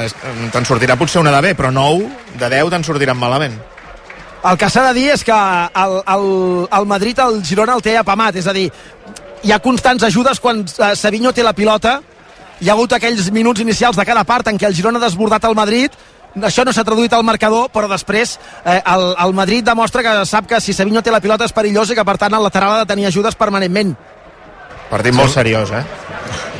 te'n sortirà potser una de bé, però 9 de 10 te'n sortiran malament. el que s'ha de dir és que el, el, el Madrid, el Girona el té apamat, és a dir, hi ha constants ajudes quan eh, Savinho té la pilota, hi ha hagut aquells minuts inicials de cada part en què el Girona ha desbordat el Madrid, això no s'ha traduït al marcador, però després eh, el, el Madrid demostra que sap que si Savinho té la pilota és perillós i que per tant el lateral ha de tenir ajudes permanentment. Partit molt seriós, eh?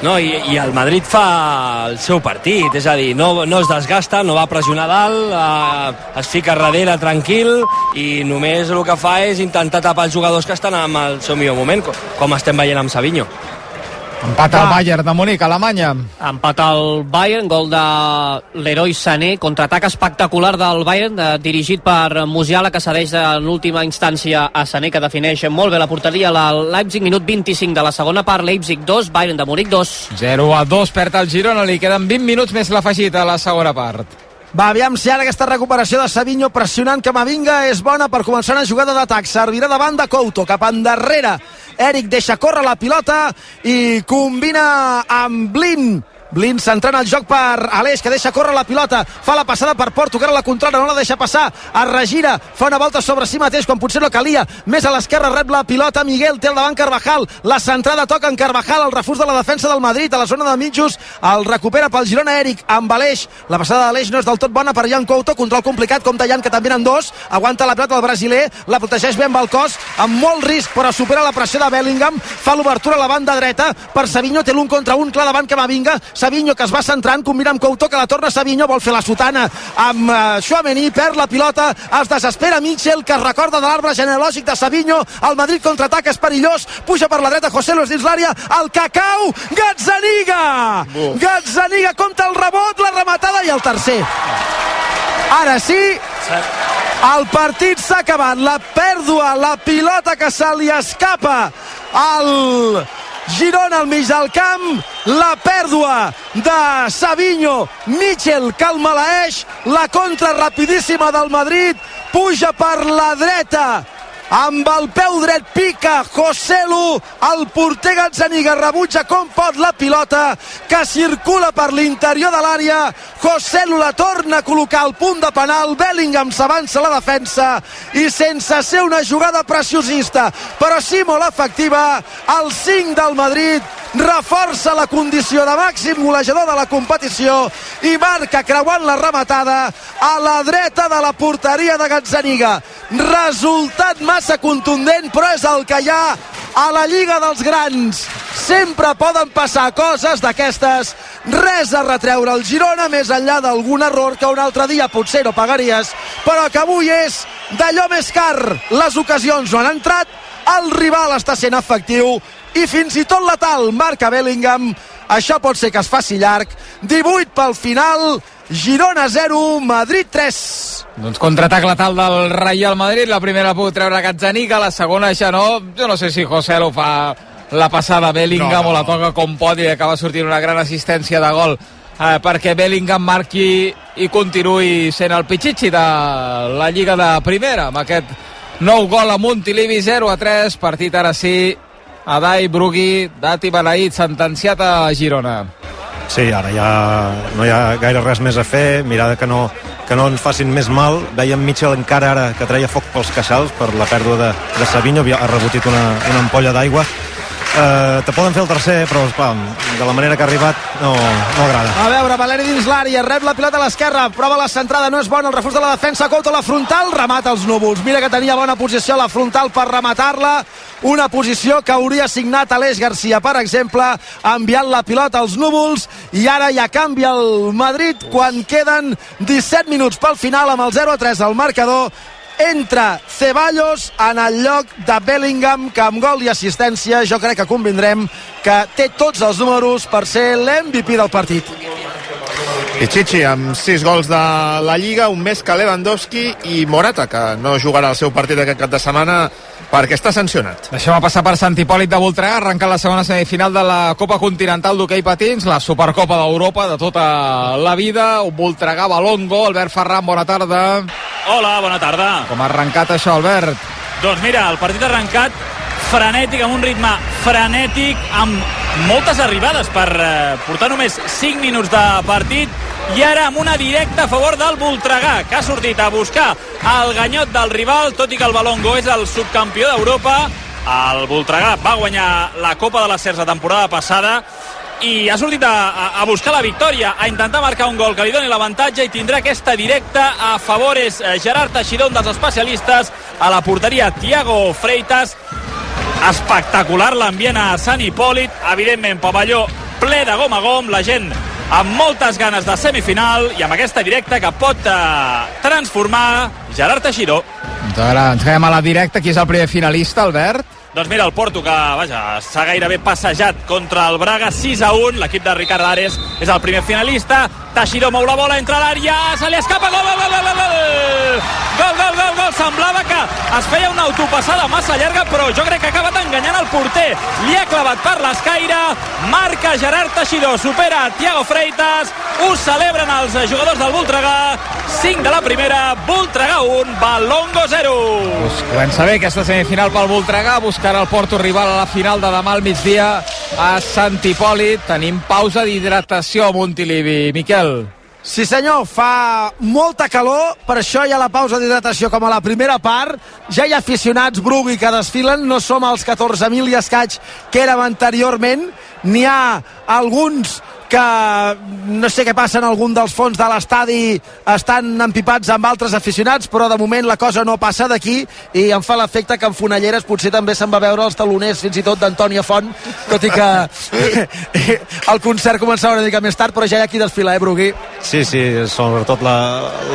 No, i, i el Madrid fa el seu partit, és a dir, no, no es desgasta, no va pressionar dalt, eh, es fica darrere tranquil i només el que fa és intentar tapar els jugadors que estan en el seu millor moment, com, com estem veient amb Savinho. Empat al Bayern de Múnich, Alemanya. Empat al Bayern, gol de l'heroi Sané, contraatac espectacular del Bayern, de, dirigit per Musiala, que cedeix en última instància a Sané, que defineix molt bé la porteria. La Leipzig, minut 25 de la segona part, Leipzig 2, Bayern de Múnich 2. 0 a 2, perd el Girona, li queden 20 minuts més l'afegit a la segona part. Va, aviam si ara aquesta recuperació de Savinho pressionant Camavinga és bona per començar una jugada d'atac. Servirà de Couto, cap endarrere. Eric deixa córrer la pilota i combina amb Blin Blin centrant el joc per Aleix, que deixa córrer la pilota, fa la passada per Porto, que ara la controla, no la deixa passar, es regira, fa una volta sobre si mateix, quan potser no calia, més a l'esquerra rep la pilota, Miguel té el davant Carvajal, la centrada toca en Carvajal, el refús de la defensa del Madrid, a la zona de mitjos, el recupera pel Girona Eric, amb Aleix, la passada d'Aleix no és del tot bona per Jan Couto, control complicat, com Jan, que també en dos, aguanta la pilota el brasiler, la protegeix bé amb el cos, amb molt risc, però supera la pressió de Bellingham, fa l'obertura a la banda dreta, per Savinho té l'un contra un, clar davant Camavinga, Savinho que es va centrant, combina amb Couto, que la torna Savinho, vol fer la sotana amb uh, Chouameni, perd la pilota, es desespera Mitchell, que es recorda de l'arbre genealògic de Savinho, el Madrid contraatac és perillós, puja per la dreta José Luis dins l'àrea, el Cacau, Gazzaniga! Gazzaniga compta el rebot, la rematada i el tercer. Ara sí, el partit s'ha acabat, la pèrdua, la pilota que se li escapa al Girona al mig del camp, la pèrdua de Savinho, Mitchell que el maleeix, la contra rapidíssima del Madrid, puja per la dreta, amb el peu dret pica José Lu, el porter Gazzaniga rebutja com pot la pilota que circula per l'interior de l'àrea. José Lu la torna a col·locar al punt de penal. Bellingham s'avança la defensa i sense ser una jugada preciosista però sí molt efectiva el 5 del Madrid reforça la condició de màxim golejador de la competició i marca creuant la rematada a la dreta de la porteria de Gazzaniga. Resultat massa contundent però és el que hi ha a la Lliga dels Grans. Sempre poden passar coses d'aquestes. Res a retreure al Girona més enllà d'algun error que un altre dia potser no pagaries però que avui és d'allò més car. Les ocasions no han entrat el rival està sent efectiu i fins i tot letal marca Bellingham això pot ser que es faci llarg 18 pel final Girona 0, Madrid 3 doncs contraatac letal del Real Madrid la primera pot treure Gazzaniga la segona ja no, jo no sé si José lo fa la passada Bellingham no, no. o la toca com pot i acaba sortint una gran assistència de gol. Eh, perquè Bellingham marqui i continuï sent el pitxitxi de la Lliga de Primera amb aquest nou gol a Montilivi 0 a 3, partit ara sí Adai Brugui, Dati Benaït, sentenciat a Girona. Sí, ara ja no hi ha gaire res més a fer, mirar que no, que no ens facin més mal. Veiem Mitchell encara ara que treia foc pels queixals per la pèrdua de, de Savinho, ha rebotit una, una ampolla d'aigua eh, te poden fer el tercer, però esclar, de la manera que ha arribat no, no agrada. A veure, Valeri dins l'àrea, rep la pilota a l'esquerra, prova la centrada, no és bona, el refús de la defensa, Couto la frontal, remata els núvols. Mira que tenia bona posició la frontal per rematar-la, una posició que hauria signat Aleix Garcia, per exemple, enviant la pilota als núvols, i ara ja canvia el Madrid quan queden 17 minuts pel final amb el 0-3 al marcador entra Ceballos en el lloc de Bellingham que amb gol i assistència jo crec que convindrem que té tots els números per ser l'MVP del partit i Chichi amb 6 gols de la Lliga, un més que Lewandowski i Morata, que no jugarà el seu partit aquest cap de setmana perquè està sancionat. Deixem passar per Sant Hipòlit de Voltregà, arrenca la segona semifinal de la Copa Continental d'Hockey Patins, la Supercopa d'Europa de tota la vida. Voltregà, Balongo, Albert Ferran, bona tarda. Hola, bona tarda. Com ha arrencat això, Albert? Doncs mira, el partit ha arrencat frenètic, amb un ritme frenètic, amb moltes arribades per eh, portar només 5 minuts de partit i ara amb una directa a favor del Voltregà, que ha sortit a buscar el ganyot del rival, tot i que el Balongo és el subcampió d'Europa. El Voltregà va guanyar la Copa de la CERS la temporada passada i ha sortit a, a, buscar la victòria, a intentar marcar un gol que li doni l'avantatge i tindrà aquesta directa a favor és eh, Gerard Teixidor, dels especialistes, a la porteria Tiago Freitas. Espectacular l'ambient a Sant Hipòlit, evidentment pavelló ple de gom a gom, la gent amb moltes ganes de semifinal i amb aquesta directa que pot eh, transformar Gerard Teixidor. Doncs ara ens quedem a la directa. Qui és el primer finalista, Albert? Doncs mira, el Porto, que vaja, s'ha gairebé passejat contra el Braga 6 a 1. L'equip de Ricard Ares és el primer finalista. Teixidor mou la bola, entra a l'àrea, se li escapa, gol, gol, gol, gol, gol, gol, gol, gol. Semblava que es feia una autopassada massa llarga, però jo crec que ha acabat enganyant el porter. Li ha clavat per l'escaire, marca Gerard Teixidor, supera Tiago Freitas, ho celebren els jugadors del Voltregà, 5 de la primera, Voltregà 1, Balongo 0. Pues comença bé aquesta semifinal pel Voltregà, buscarà el Porto rival a la final de demà al migdia a Sant Hipòlit. Tenim pausa d'hidratació a Montilivi. Miquel. Sí senyor, fa molta calor, per això hi ha la pausa d'hidratació com a la primera part. Ja hi ha aficionats Brugui que desfilen, no som als 14.000 i escaig que érem anteriorment. N'hi ha alguns que no sé què passa en algun dels fons de l'estadi estan empipats amb altres aficionats però de moment la cosa no passa d'aquí i em fa l'efecte que en Fonalleres potser també se'n va veure els taloners fins i tot d'Antònia Font tot i que el concert començava una mica més tard però ja hi ha qui desfila, eh Brugui? Sí, sí, sobretot la,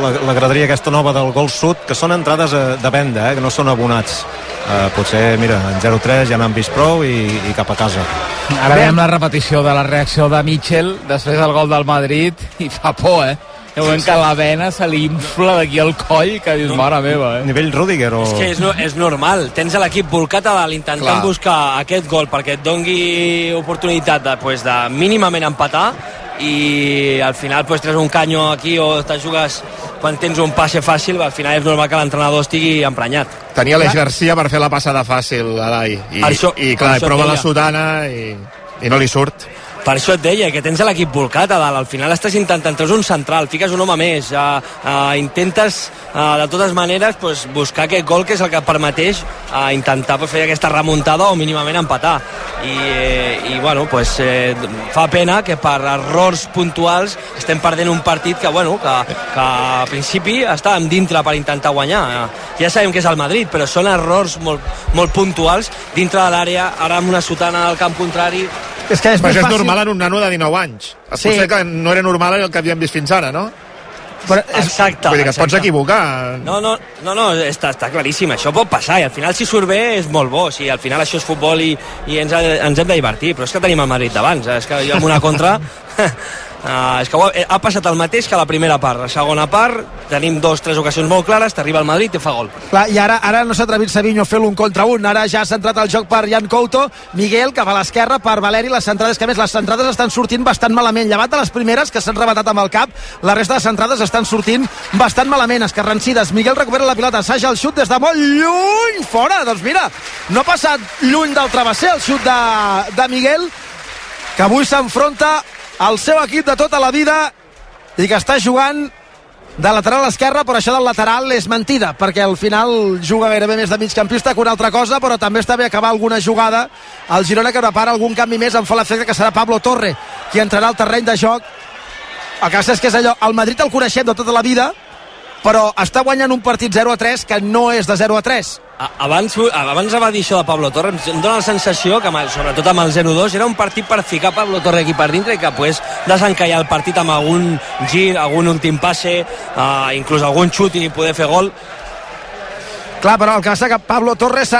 la, la graderia aquesta nova del Gol Sud, que són entrades eh, de venda, eh, que no són abonats. Eh, potser, mira, en 0-3 ja n'han vist prou i, i cap a casa. Ara veiem la repetició de la reacció de Mitchell després del gol del Madrid i fa por, eh? Hi veiem que la vena se li infla d'aquí al coll que dius, mare meva, eh? Nivell Rudiger o... És que és, no, és normal, tens l'equip volcat a dalt intentant Clar. buscar aquest gol perquè et dongui oportunitat de, pues, de mínimament empatar i al final pues, treus un canyo aquí o te jugues quan tens un passe fàcil, al final és normal que l'entrenador estigui emprenyat. Tenia l'Eix Garcia per fer la passada fàcil, Alai. I, això- i clar, prova la sotana i, i no li surt. Per això et deia que tens l'equip volcat a dalt. Al final estàs intentant, treus un central, fiques un home més, uh, uh, intentes uh, de totes maneres pues, buscar aquest gol que és el que et permeteix uh, intentar pues, fer aquesta remuntada o mínimament empatar. I, eh, i bueno, pues, eh, fa pena que per errors puntuals estem perdent un partit que, bueno, que, que a principi estàvem dintre per intentar guanyar. Ja sabem que és el Madrid, però són errors molt, molt puntuals dintre de l'àrea, ara amb una sotana al camp contrari, És que és és fàcil... normal en un nano de 19 anys. Sí. Potser que no era normal el que havíem vist fins ara, no? Però és, Exacte. Vull dir que et pots exacte. equivocar. No, no, no, no està, està claríssim, això pot passar i al final si surt bé és molt bo, si al final això és futbol i, i ens, ens hem de divertir, però és que tenim el Madrid d'abans, eh? és que jo amb una contra Uh, és que ha, ha passat el mateix que la primera part. La segona part tenim dos, tres ocasions molt clares, t'arriba el Madrid i fa gol. Clar, i ara, ara no s'ha atrevit Savinho a fer l'un contra un, ara ja s'ha entrat el joc per Jan Couto, Miguel cap a l'esquerra per Valeri, les centrades que més les centrades estan sortint bastant malament, llevat de les primeres que s'han rebatat amb el cap, la resta de centrades estan sortint bastant malament, escarrancides, Miguel recupera la pilota, assaja el xut des de molt lluny, fora, doncs mira, no ha passat lluny del travesser el xut de, de Miguel, que avui s'enfronta al seu equip de tota la vida i que està jugant de lateral esquerra, però això del lateral és mentida, perquè al final juga gairebé més de migcampista que una altra cosa, però també està bé acabar alguna jugada. El Girona que prepara algun canvi més em fa l'efecte que serà Pablo Torre, qui entrarà al terreny de joc. El que és que és allò, el Madrid el coneixem de tota la vida, però està guanyant un partit 0 a 3 que no és de 0 a 3. A- Abans, abans va dir això de Pablo Torre, em dóna la sensació que, sobretot amb el 0-2, era un partit per ficar Pablo Torre aquí per dintre i que pues, desencallar el partit amb algun gir, algun últim passe, uh, inclús algun xut i poder fer gol. Clar, però el que passa que Pablo Torres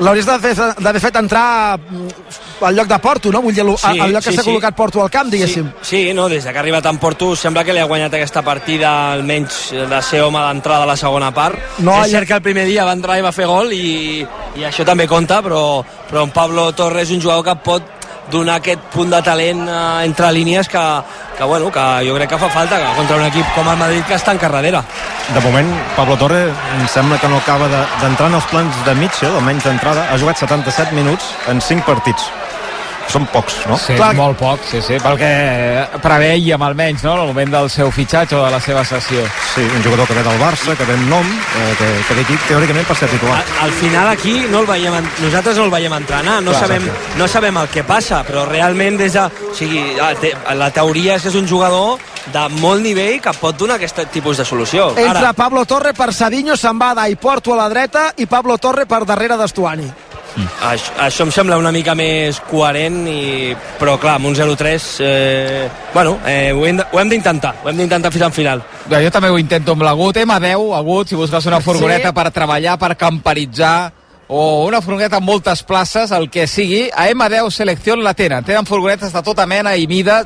l'hauries d'haver fet, entrar mm, al lloc de Porto, no? Vull dir, al- Sí, al lloc que sí, s'ha sí. col·locat Porto al camp, diguéssim. Sí, sí, no, des que ha arribat en Porto sembla que li ha guanyat aquesta partida almenys de ser home d'entrada a la segona part. No, és cert que el primer dia va entrar i va fer gol i, i això també compta, però, però en Pablo Torres és un jugador que pot donar aquest punt de talent eh, entre línies que, que, bueno, que jo crec que fa falta que contra un equip com el Madrid que està en carrera. De moment, Pablo Torre em sembla que no acaba de- d'entrar de, en els plans de Mitchell, almenys d'entrada. Ha jugat 77 minuts en 5 partits. Són pocs, no? Sí, Clar. molt poc, sí, sí, pel que preveiem almenys, no?, en el moment del seu fitxatge o de la seva sessió. Sí, un jugador que ve del Barça, que ve en nom, eh, que, que ve aquí teòricament per ser titular. Al, al final aquí no el veiem, en- nosaltres no el veiem entrenar, no, Clar, sabem, no sabem el que passa, però realment des de, o sigui, la, te, la teoria és que és un jugador de molt nivell que pot donar aquest tipus de solució. Entra Pablo Torre per Sadinho, se'n va i Porto a la dreta i Pablo Torre per darrere d'Estuani. Això, això em sembla una mica més coherent, i, però clar, amb un 0-3, eh, bueno, eh, ho hem d'intentar, ho hem d'intentar fins al final. Ja, jo també ho intento amb l'Agut. M10, Agut, si busques una furgoneta Sí. per treballar, per camperitzar, o una furgoneta amb moltes places, el que sigui, a M10 Selecció la tenen. Tenen furgonetes de tota mena i mida.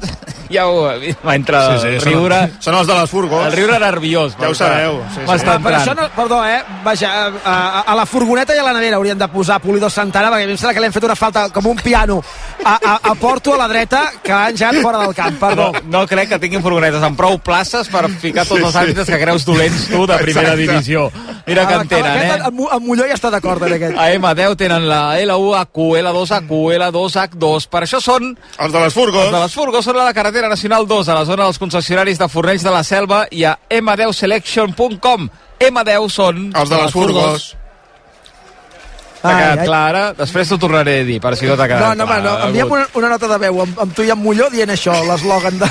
Ja ho va entre Sí, el sí, són, riure... són els de les furgos. El riure nerviós. Ja ho sabeu, sí, sí. Ah, però això entrant. no, perdó, eh? Vaja, a, a, a la furgoneta i a la nevera haurien de posar Pulido Santana, perquè a mi em sembla que li han fet una falta com un piano a, a, a Porto a la dreta, que han ja fora del camp, perdó. No, no crec que tinguin furgonetes amb prou places per ficar tots els àrbitres que creus dolents tu de primera Exacte. divisió. Mira que Ah, en tenen, aquest, eh? En, en Molló ja està d'acord en aquest. A M10 tenen la L1HQ, L2HQ, L2H2. Per això són Els de les furgos. Els de les furgos són a la carretera nacional 2, a la zona dels concessionaris de Fornells de la Selva i a m10selection.com. M10 són... Els de les furgos. T'ha quedat ai. clar ara? Després t'ho tornaré a dir, per si no t'ha quedat No, no, home, clar. no, enviem una, una nota de veu amb, amb tu i amb Molló dient això, l'eslògan de...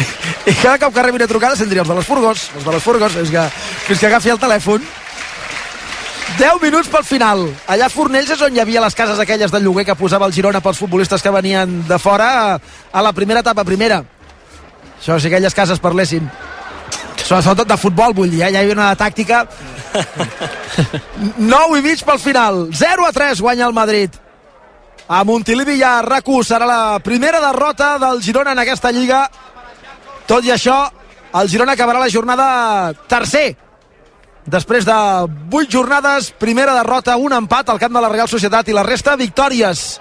I cada cop que rebi una trucada sentiria els de les furgos, els de les furgos, és que, fins que agafi el telèfon. 10 minuts pel final. Allà a Fornells és on hi havia les cases aquelles de lloguer que posava el Girona pels futbolistes que venien de fora a, a la primera etapa primera. Això, si aquelles cases parlessin. Sobretot de futbol, vull dir, eh? ja hi havia una tàctica 9 i mig pel final 0 a 3 guanya el Madrid a Montilivi i a rac serà la primera derrota del Girona en aquesta lliga tot i això el Girona acabarà la jornada tercer després de 8 jornades primera derrota, un empat al camp de la Real Societat i la resta victòries.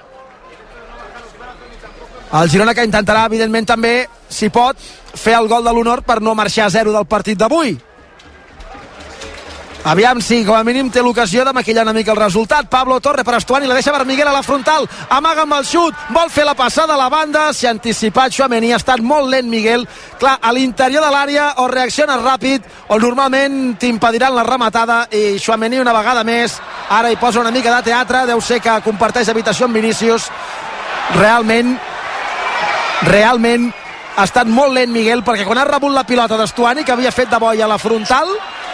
El Girona que intentarà evidentment també si pot fer el gol de l'honor per no marxar a zero del partit d'avui Aviam si com a mínim té l'ocasió de maquillar una mica el resultat. Pablo Torre per Estuani, la deixa per Miguel a la frontal, amaga amb el xut, vol fer la passada a la banda, s'hi ha anticipat Xuamení, ha estat molt lent Miguel. Clar, a l'interior de l'àrea o reacciones ràpid o normalment t'impediran la rematada i Xuamení una vegada més, ara hi posa una mica de teatre, deu ser que comparteix habitació amb Vinícius. Realment, realment ha estat molt lent Miguel perquè quan ha rebut la pilota d'Estuani que havia fet de boia a la frontal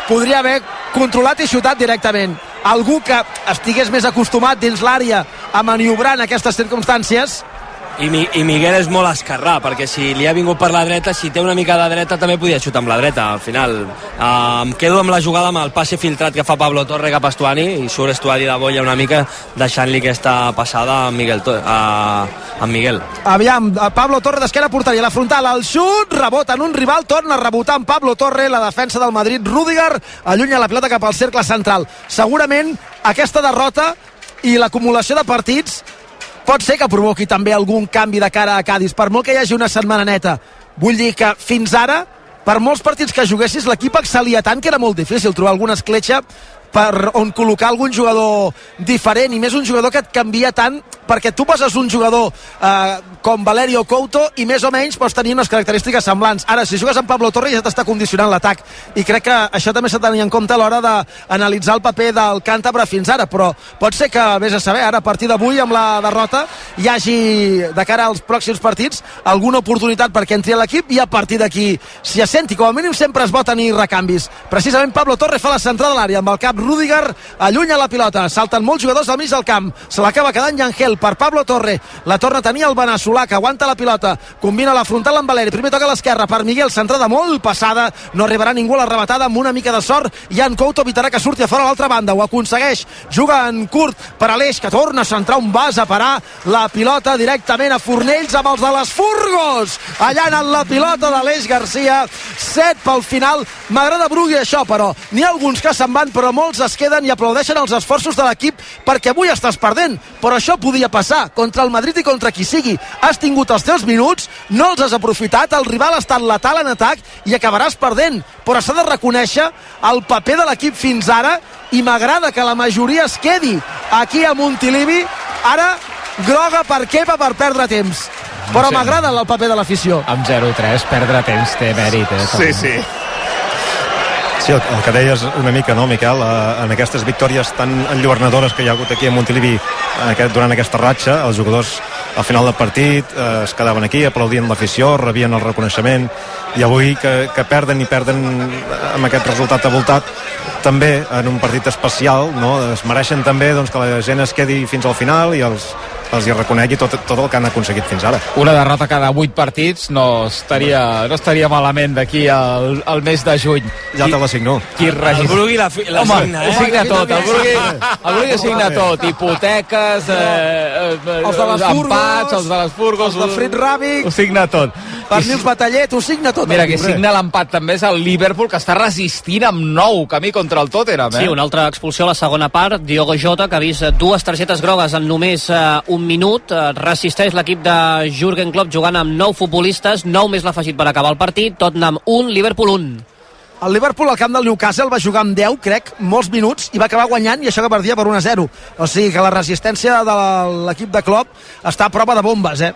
podria haver controlat i xutat directament. Algú que estigués més acostumat dins l'àrea a maniobrar en aquestes circumstàncies I, Mi, I Miguel és molt esquerrà, perquè si li ha vingut per la dreta, si té una mica de dreta, també podia xutar amb la dreta, al final. Uh, em quedo amb la jugada amb el passe filtrat que fa Pablo Torre cap a Estuani, i surt Estuani de bolla una mica, deixant-li aquesta passada a Miguel, a, a Miguel. Aviam, Pablo Torre d'esquerra portaria la frontal, el xut, rebota en un rival, torna a rebotar amb Pablo Torre, la defensa del Madrid, Rudiger, allunya la pilota cap al cercle central. Segurament aquesta derrota i l'acumulació de partits pot ser que provoqui també algun canvi de cara a Cádiz, per molt que hi hagi una setmana neta. Vull dir que fins ara, per molts partits que juguessis, l'equip excel·lia tant que era molt difícil trobar alguna escletxa per on col·locar algun jugador diferent i més un jugador que et canvia tant perquè tu poses un jugador eh, com Valerio Couto i més o menys pots tenir unes característiques semblants. Ara si jugues amb Pablo Torre ja t'està condicionant l'atac i crec que això també s'ha de tenir en compte a l'hora d'analitzar el paper del càntabre fins ara però pot ser que, vés a saber, ara a partir d'avui amb la derrota hi hagi de cara als pròxims partits alguna oportunitat perquè entri a l'equip i a partir d'aquí s'hi assenti, com a mínim sempre es pot tenir recanvis precisament Pablo Torre fa la centrada de l'àrea amb el cap Rudiger allunya la pilota, salten molts jugadors al mig del camp, se l'acaba quedant Yangel per Pablo Torre, la torna a tenir el Benasolà que aguanta la pilota, combina la frontal amb Valeri, primer toca a l'esquerra per Miguel, centrada molt passada, no arribarà ningú a la rematada amb una mica de sort, Jan Couto evitarà que surti a fora a l'altra banda, ho aconsegueix, juga en curt per Aleix, que torna a centrar un vas a parar la pilota directament a Fornells amb els de les Furgos, allà en la pilota d'Aleix Garcia, set pel final, m'agrada Brugui això, però. N'hi ha alguns que se'n van, però molts es queden i aplaudeixen els esforços de l'equip perquè avui estàs perdent, però això podia passar contra el Madrid i contra qui sigui. Has tingut els teus minuts, no els has aprofitat, el rival ha estat letal en atac i acabaràs perdent, però s'ha de reconèixer el paper de l'equip fins ara i m'agrada que la majoria es quedi aquí a Montilivi. Ara groga per Kepa per perdre temps. Però m'agrada el paper de l'afició. Amb 0-3, perdre temps té mèrit, eh? Sí, sí. Sí, el, el que deies una mica, no, Miquel? Eh, en aquestes victòries tan enlluernadores que hi ha hagut aquí a Montilivi aquest, durant aquesta ratxa, els jugadors al final del partit eh, es quedaven aquí, aplaudien l'afició, rebien el reconeixement, i avui que, que perden i perden amb aquest resultat avoltat, també en un partit especial, no? es mereixen també doncs, que la gent es quedi fins al final i els, els hi reconegui tot, tot el que han aconseguit fins ara. Una derrota cada 8 partits no estaria, no estaria malament d'aquí al, al mes de juny. Ja te l'assigno. Qui El registra... Brugui la, fi- la Home, signa, eh? signa tot, el Brugui, el Brugui signa tot, hipoteques, eh, eh, Els de les Furgos, empats, els de les Furgos, els de Frit Ràbic, ho signa tot. Pernils Batallet, ho signa tot. Mira, llibre. signa l'empat també és el Liverpool, que està resistint amb nou camí contra el Tottenham, eh? Sí, una altra expulsió a la segona part. Diogo Jota, que ha vist eh, dues targetes grogues en només eh, un minut. Eh, resisteix l'equip de Jurgen Klopp jugant amb nou futbolistes, nou més l'ha afegit per acabar el partit. Tottenham 1, Liverpool 1. El Liverpool al camp del Newcastle va jugar amb 10, crec, molts minuts, i va acabar guanyant, i això que perdia per 1 a 0. O sigui que la resistència de l'equip de Klopp està a prova de bombes, eh?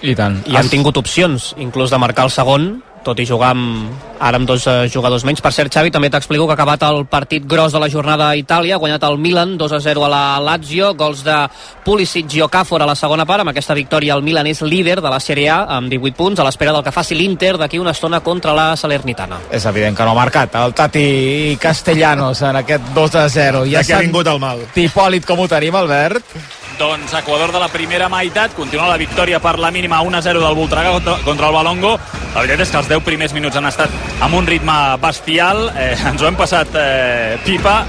I tant. I han tingut opcions, inclús de marcar el segon, tot i jugar amb, ara amb dos eh, jugadors menys. Per cert, Xavi, també t'explico que ha acabat el partit gros de la jornada a Itàlia, ha guanyat el Milan 2 a 0 a la Lazio, gols de Pulisic i Okafor a la segona part. Amb aquesta victòria el Milan és líder de la Serie A amb 18 punts, a l'espera del que faci l'Inter d'aquí una estona contra la Salernitana. És evident que no ha marcat el Tati Castellanos en aquest 2 a 0. Ja que ha vingut el mal. Hipòlit com ho tenim, Albert? Doncs Equador de la primera meitat, continua la victòria per la mínima 1-0 del Voltregà contra, contra el Balongo. La veritat és que els 10 primers minuts han estat amb un ritme bestial, eh, ens ho hem passat eh, pipa,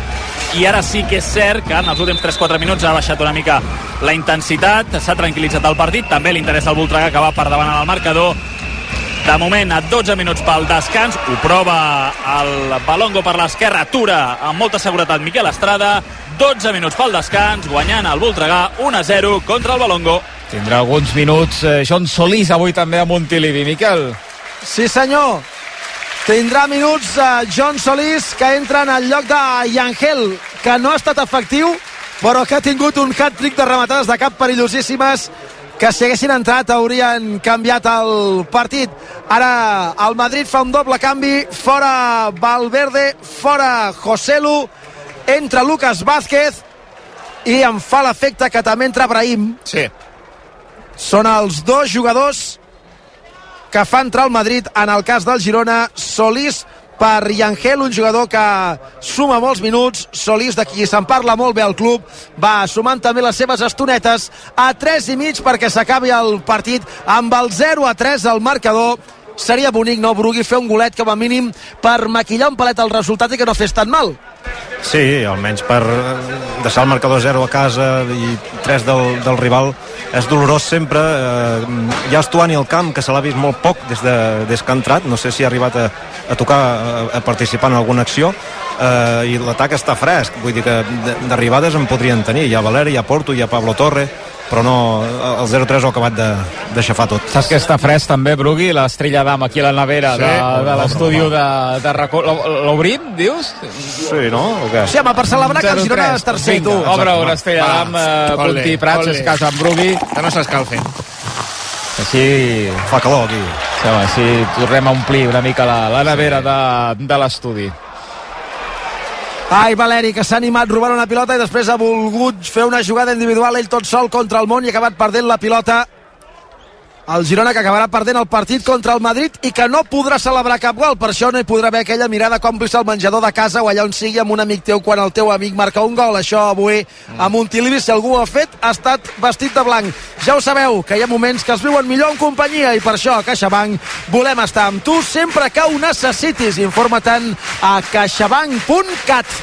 i ara sí que és cert que en els últims 3-4 minuts ha baixat una mica la intensitat, s'ha tranquil·litzat el partit, també l'interès del Voltregà que va per davant en el marcador, de moment, a 12 minuts pel descans, ho prova el Balongo per l'esquerra, atura amb molta seguretat Miquel Estrada, 12 minuts pel descans, guanyant el Voltregà 1-0 contra el Balongo. Tindrà alguns minuts eh, John Solís avui també a Montilivi. Miquel? Sí, senyor. Tindrà minuts eh, John Solís, que entra en el lloc de Yangel, que no ha estat efectiu, però que ha tingut un hat-trick de rematades de cap perillosíssimes que si haguessin entrat haurien canviat el partit. Ara el Madrid fa un doble canvi, fora Valverde, fora Joselu, entra Lucas Vázquez i em fa l'efecte que també entra Brahim. Sí. Són els dos jugadors que fa entrar el Madrid en el cas del Girona Solís per Yangel, un jugador que suma molts minuts, Solís, de qui se'n parla molt bé al club, va sumant també les seves estonetes a 3 i mig perquè s'acabi el partit amb el 0 a 3 al marcador seria bonic, no, Brugui, fer un golet com a mínim per maquillar un palet el resultat i que no fes tan mal. Sí, almenys per deixar el marcador 0 a casa i 3 del, del rival és dolorós sempre. Eh, hi ha Estuani al camp que se l'ha vist molt poc des, de, des que ha entrat. No sé si ha arribat a, a tocar a, a participar en alguna acció. Eh, i l'atac està fresc. Vull dir que de- d'arribades en podrien tenir. Hi ha Valeri, hi ha Porto, hi ha Pablo Torre però no, el 0-3 ho ha acabat de, de xafar tot Saps que està fresc també, Brugui, l'estrella d'am aquí a la nevera Sí? de, de l'estudi de, de racó. L'o- L'obrim, dius? Sí, no? O què? Sí, home, per celebrar que el Girona 0-3. és tercer, Vinga, tu. Obre una estrella d'am, eh, Ole, Puntí Prats, és casa amb Brugui. Que no s'escalfin. Així, Fa calor aquí. sí, home, així tornem a omplir una mica la, la nevera de, de l'estudi. Ai, Valeri, que s'ha animat robant una pilota i després ha volgut fer una jugada individual ell tot sol contra el món i ha acabat perdent la pilota. El Girona que acabarà perdent el partit contra el Madrid i que no podrà celebrar cap gol. Per això no hi podrà haver aquella mirada còmplice al menjador de casa o allà on sigui amb un amic teu quan el teu amic marca un gol. Això avui a Montilivi, si algú ho ha fet, ha estat vestit de blanc. Ja ho sabeu, que hi ha moments que es viuen millor en companyia i per això a CaixaBank volem estar amb tu sempre que ho necessitis. Informa-te'n a caixabank.cat.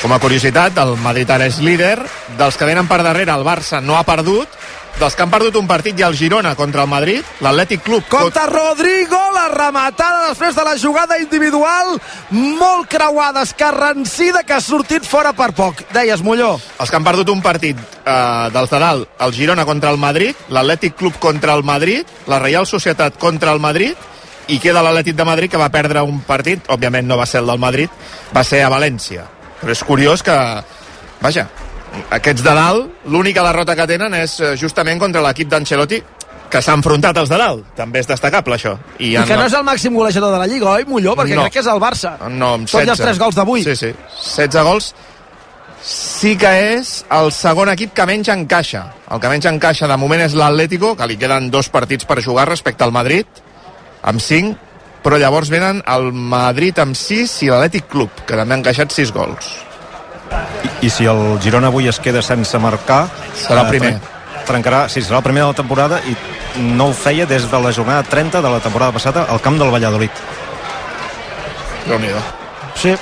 Com a curiositat, el Madrid ara és líder. Dels que venen per darrere, el Barça no ha perdut. Dels que han perdut un partit ha el Girona contra el Madrid, l'Atlètic Club... Compte Rodrigo, la rematada després de la jugada individual, molt creuada, escarrancida, que ha sortit fora per poc. Deies, Molló. Els que han perdut un partit eh, dels de dalt, el Girona contra el Madrid, l'Atlètic Club contra el Madrid, la Reial Societat contra el Madrid, i queda l'Atlètic de Madrid que va perdre un partit, òbviament no va ser el del Madrid, va ser a València. Però és curiós que, vaja, aquests de dalt, l'única derrota que tenen és eh, justament contra l'equip d'Ancelotti, que s'ha enfrontat als de dalt. També és destacable, això. I, I que no és el màxim golejador de la Lliga, oi, Molló? Perquè No. crec que és el Barça. No, amb Tot i 16. els tres gols d'avui. Sí, sí. 16 gols. Sí que és el segon equip que menys encaixa. El que menys encaixa de moment és l'Atlético, que li queden dos partits per jugar respecte al Madrid, amb 5, però llavors venen el Madrid amb 6 i l'Atlètic Club, que també ha encaixat 6 gols. I, I si el Girona avui es queda sense marcar... Serà el primer. tren- Trencarà, sí, serà el primer de la temporada i no ho feia des de la jornada 30 de la temporada passada al camp del Valladolid. déu nhi Sí.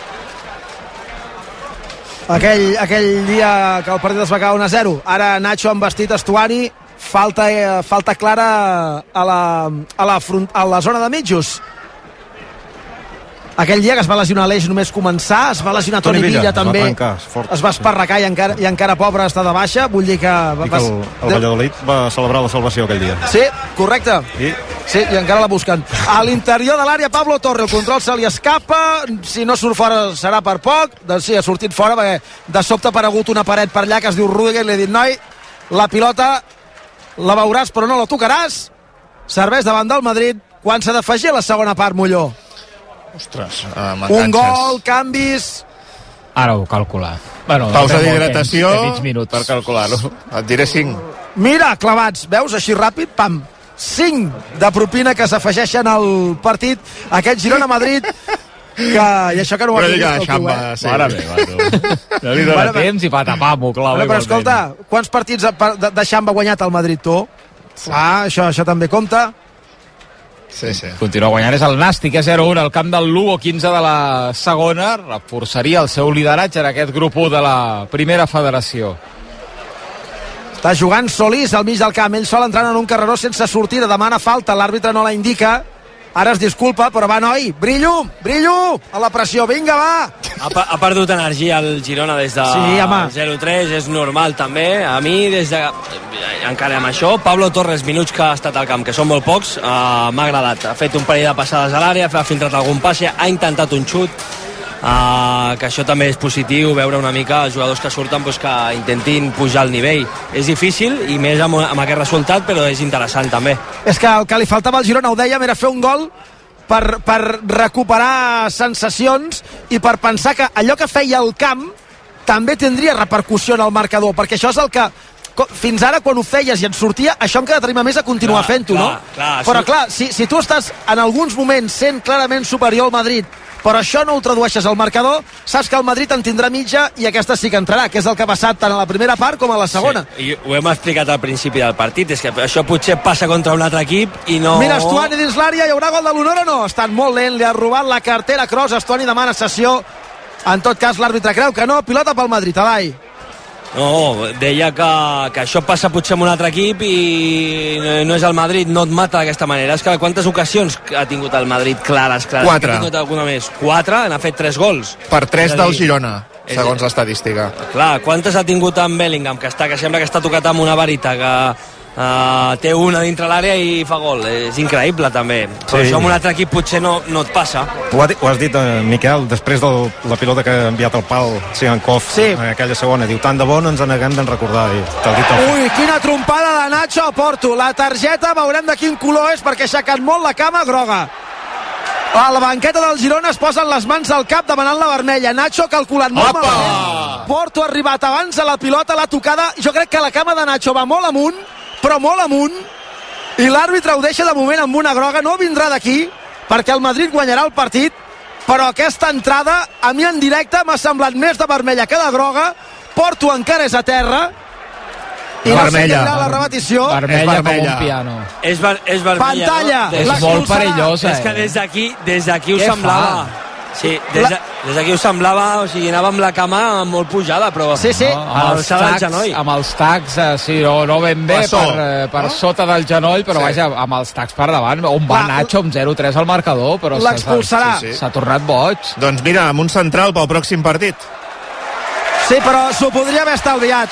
Aquell, aquell dia que el partit es va acabar 1 a 0. Ara Nacho amb vestit estuari. Falta, eh, falta clara a la, a, la front, a la zona de mitjos. Aquell dia que es va lesionar l'Eix només començar, es va lesionar Toni, Toni Villa, Villa, es va també. trencar, és fort. es va esparracar i encara, i encara pobre està de baixa. Vull dir que... Va, I que el, el Valladolid va celebrar la salvació aquell dia. Sí, correcte. I Sí, i encara la busquen. A l'interior de l'àrea, Pablo Torre, el control se li escapa, si no surt fora serà per poc, doncs sí, ha sortit fora perquè de sobte ha aparegut una paret per allà que es diu Rudiger i li ha dit, noi, la pilota la veuràs però no la tocaràs, serveix davant del Madrid, quan s'ha d'afegir la segona part, Molló. Ostres, uh, Un gol, canvis... Ara ho calcular. Bueno, Pausa d'hidratació. per calcular-ho. Et diré 5. Mira, clavats, veus, així ràpid, pam, 5 de propina que s'afegeixen al partit, aquest Girona-Madrid, que... I això que no ho havia vist el xamba, eh? sí. Mare meva, tu. No li dóna Bueno, temps i patapam, ho clava Bueno, però igualment. escolta, quants partits de, de, de Xamba ha guanyat el Madrid, tu? Ah, això, això també compta. Sí, sí. Continua guanyant, és el Nàstic, és 0-1 al camp del Lugo, 15 de la segona, reforçaria el seu lideratge en aquest grup 1 de la primera federació. Està jugant Solís al mig del camp, ell sol entrant en un carreró sense sortida, demana falta, l'àrbitre no la indica, ara es disculpa, però va, noi, brillo, brillo, a la pressió, vinga, va! Ha, ha perdut energia el Girona des de Sí, home. 0-3, és normal també. A mi, des de, encara amb això, Pablo Torres, minuts que ha estat al camp, que són molt pocs, uh, m'ha agradat. Ha fet un parell de passades a l'àrea, ha filtrat algun passe, ha intentat un xut, uh, que això també és positiu, veure una mica els jugadors que surten doncs, que intentin pujar el nivell. És difícil, i més amb, amb aquest resultat, però és interessant també. És que el que li faltava al Girona, ho dèiem, era fer un gol per, per recuperar sensacions i per pensar que allò que feia el camp també tindria repercussió en el marcador, perquè això és el que fins ara quan ho feies i et sortia, això encara t'anima més a continuar fent-ho, no? clar, però clar, si, si tu estàs en alguns moments sent clarament superior al Madrid però això no ho tradueixes al marcador, saps que el Madrid en tindrà mitja i aquesta sí que entrarà, que és el que ha passat tant a la primera part com a la segona. Sí, i ho hem explicat al principi del partit, és que això potser passa contra un altre equip i no... Mira, Estuani dins l'àrea, hi haurà gol de l'honor o no? Estan molt lent, li ha robat la cartera Cross, Estuani demana sessió. En tot cas, l'àrbitre creu que no, pilota pel Madrid, Alai. No, deia que, que això passa potser amb un altre equip i no- no és el Madrid, no et mata d'aquesta manera. És que quantes ocasions ha tingut el Madrid clares, clares? Quatre. Ha tingut alguna més? Quatre? N'ha fet tres gols. Per 3 És a del Girona, segons l'estadística. Clar, quantes ha tingut en Bellingham, que, està, que sembla que està tocat amb una varita, que uh, té una dintre l'àrea i fa gol. És increïble, també. Però Sí. això amb un altre equip potser no, no et passa. Ho, ha, dit- ho has dit, eh, Miquel, després de la pilota que ha enviat al pal Sigankov Sí. en aquella segona. Diu, tant de bo no ens en haguem d'en recordar. I dit el... Ui, quina trompada de Nacho a Porto. La targeta, veurem de quin color és, perquè ha aixecat molt la cama groga. A la banqueta del Girona es posen les mans al cap demanant la vermella. Nacho ha calculat molt Opa! malament. Porto ha arribat abans a la pilota, la tocada. Jo crec que la cama de Nacho va molt amunt, però molt amunt. I l'àrbitre ho deixa de moment amb una groga. No vindrà d'aquí, perquè el Madrid guanyarà el partit, però aquesta entrada, a mi en directe, m'ha semblat més de vermella que de groga. Porto encara és a terra. I no Vermella. dirà la repetició. Vermella, com vermella. un piano. És, ver, és vermella, Pantalla! no? És molt perillosa, És que eh? des d'aquí des d'aquí ho Què semblava. fa? Sí, des de- des d'aquí ho semblava, o sigui, anava amb la cama molt pujada, però... Sí, sí. No, amb, els tacs, genoll. amb els tacs, eh, sí, no, no ben bé Bessó, per, eh, per no? sota del genoll, però Sí. vaja, amb els tacs per davant. On va Clar, Nacho amb 0-3 al marcador, però s'ha- L'expulsarà. Sí, sí. s'ha tornat boig. Doncs mira, amb un central pel pròxim partit. Sí, però s'ho podria haver estalviat.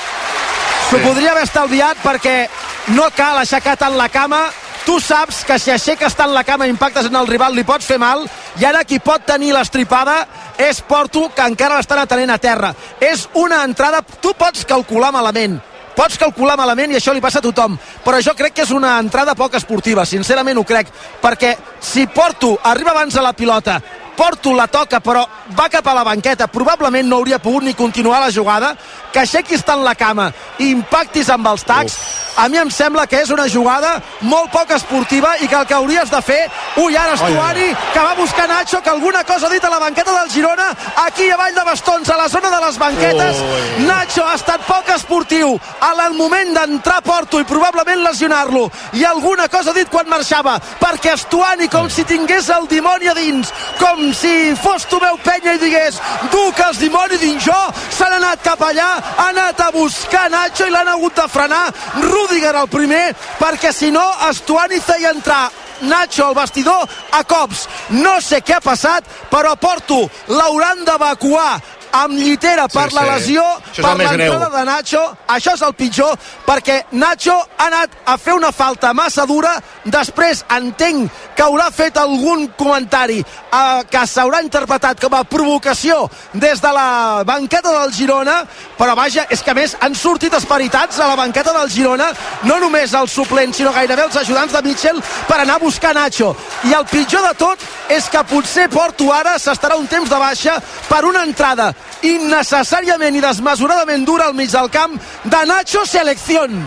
S'ho Sí. podria haver estalviat perquè no cal aixecar tant la cama. Tu saps que si aixeques tant la cama i impactes en el rival li pots fer mal? I ara qui pot tenir l'estripada és Porto que encara l'estan atenent a terra. És una entrada, tu pots calcular malament. Pots calcular malament i això li passa a tothom. Però jo crec que és una entrada poc esportiva sincerament ho crec, perquè si Porto arriba abans a la pilota Porto la toca però va cap a la banqueta. Probablement no hauria pogut ni continuar la jugada. Que aixequis tant la cama i impactis amb els tacs. A mi em sembla que és una jugada molt poc esportiva i que el que hauries de fer ui ara Estuari que va buscar Nacho que alguna cosa ha dit a la banqueta del Girona aquí a Vall de Bastons a la zona de les banquetes. Ui. Nacho ha estat poc esportiu. Al moment d'entrar Porto i probablement lesionar-lo. I alguna cosa ha dit quan marxava perquè Estuani com si tingués el dimoni a dins com si fos Tomeu Penya i digués duc els dimoni dins jo s'han anat cap allà ha anat a buscar Nacho i l'han hagut de frenar Rudiger el primer perquè si no Estuani feia entrar Nacho al vestidor a cops. No sé què ha passat, però Porto l'hauran d'evacuar amb llitera per Sí, la sí. lesió, és per l'entrada de Nacho. Això és el pitjor, perquè Nacho ha anat a fer una falta massa dura, després entenc que haurà fet algun comentari eh, que s'haurà interpretat com a provocació des de la banqueta del Girona, però vaja, és que més han sortit esperitats a la banqueta del Girona, no només els suplents, sinó gairebé els ajudants de Mitchell per anar a buscar Nacho. I el pitjor de tot és que potser Porto ara s'estarà un temps de baixa per una entrada innecessàriament i desmesuradament dura al mig del camp de Nacho Selección.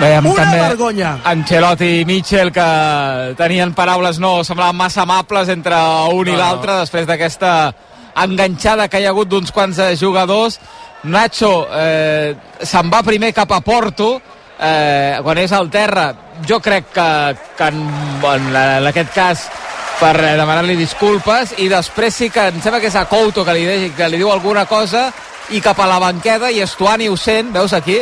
Veiem Una també vergonya. Ancelotti i Mitchell que tenien paraules no semblaven massa amables entre un i No, no. l'altre després d'aquesta enganxada que hi ha hagut d'uns quants eh, jugadors. Nacho eh, se'n va primer cap a Porto, eh, quan és al terra. Jo crec que, que en, en, en aquest cas per eh, demanar-li disculpes i després sí que em sembla que és a Couto que li, de- que li diu alguna cosa i cap a la banqueda i Estuani ho sent, veus aquí?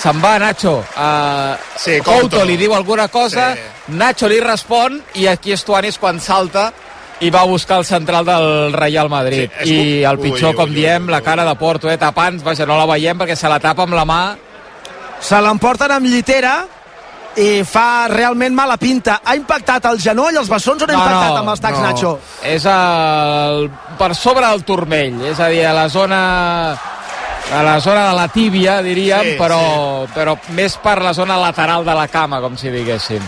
Se'n va Nacho. Uh, Sí, Couto. Couto. li diu alguna cosa, Sí. Nacho li respon i aquí Estuani és quan salta i va a buscar el central del Real Madrid. Sí, I com- el pitjor, ui, com ui, diem, ui, la ui. cara de Porto, eh, tapant, vaja, no la veiem perquè se la tapa amb la mà. Se l'emporten amb llitera i fa realment mala pinta. Ha impactat el genoll, els bessons on ha impactat amb els tacs, no. Nacho? És el, per sobre del turmell, és a dir, a la zona a la zona de la tíbia, diríem, Sí, però, però més per la zona lateral de la cama, com si diguéssim.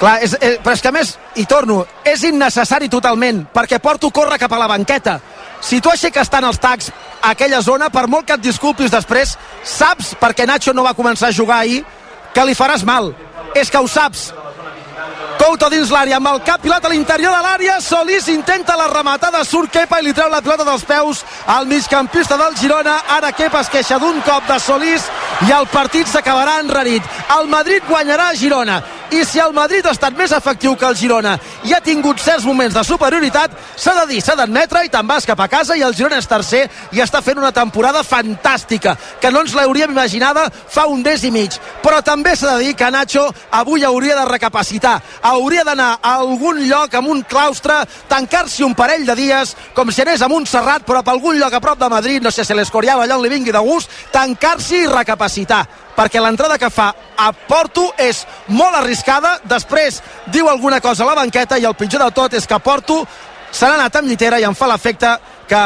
Clar, és, és, però és que més, i torno, és innecessari totalment, perquè Porto corre cap a la banqueta. Si tu aixeques tant els tacs a aquella zona, per molt que et disculpis després, saps, perquè Nacho no va començar a jugar ahir, que li faràs mal. És que ho saps. Couto dins l'àrea amb el cap pilat a l'interior de l'àrea Solís intenta la rematada surt Kepa i li treu la pilota dels peus al migcampista del Girona. Ara Kepa es queixa d'un cop de Solís i el partit s'acabarà enrarit. El Madrid guanyarà a Girona. I si el Madrid ha estat més efectiu que el Girona i ha tingut certs moments de superioritat s'ha de dir, s'ha d'admetre i te'n vas cap a casa i el Girona és tercer i està fent una temporada fantàstica que no ens l'hauríem imaginada fa un des i mig. Però també s'ha de dir que Nacho avui hauria de recapacitar hauria d'anar a algun lloc amb un claustre tancar-s'hi un parell de dies com si anés a Montserrat però per algun lloc a prop de Madrid no sé si l'Escorial allà on li vingui de gust tancar-s'hi i recapacitar. Perquè l'entrada que fa a Porto és molt arriscada, després diu alguna cosa a la banqueta i el pitjor de tot és que Porto se n'ha anat amb llitera i em fa l'efecte que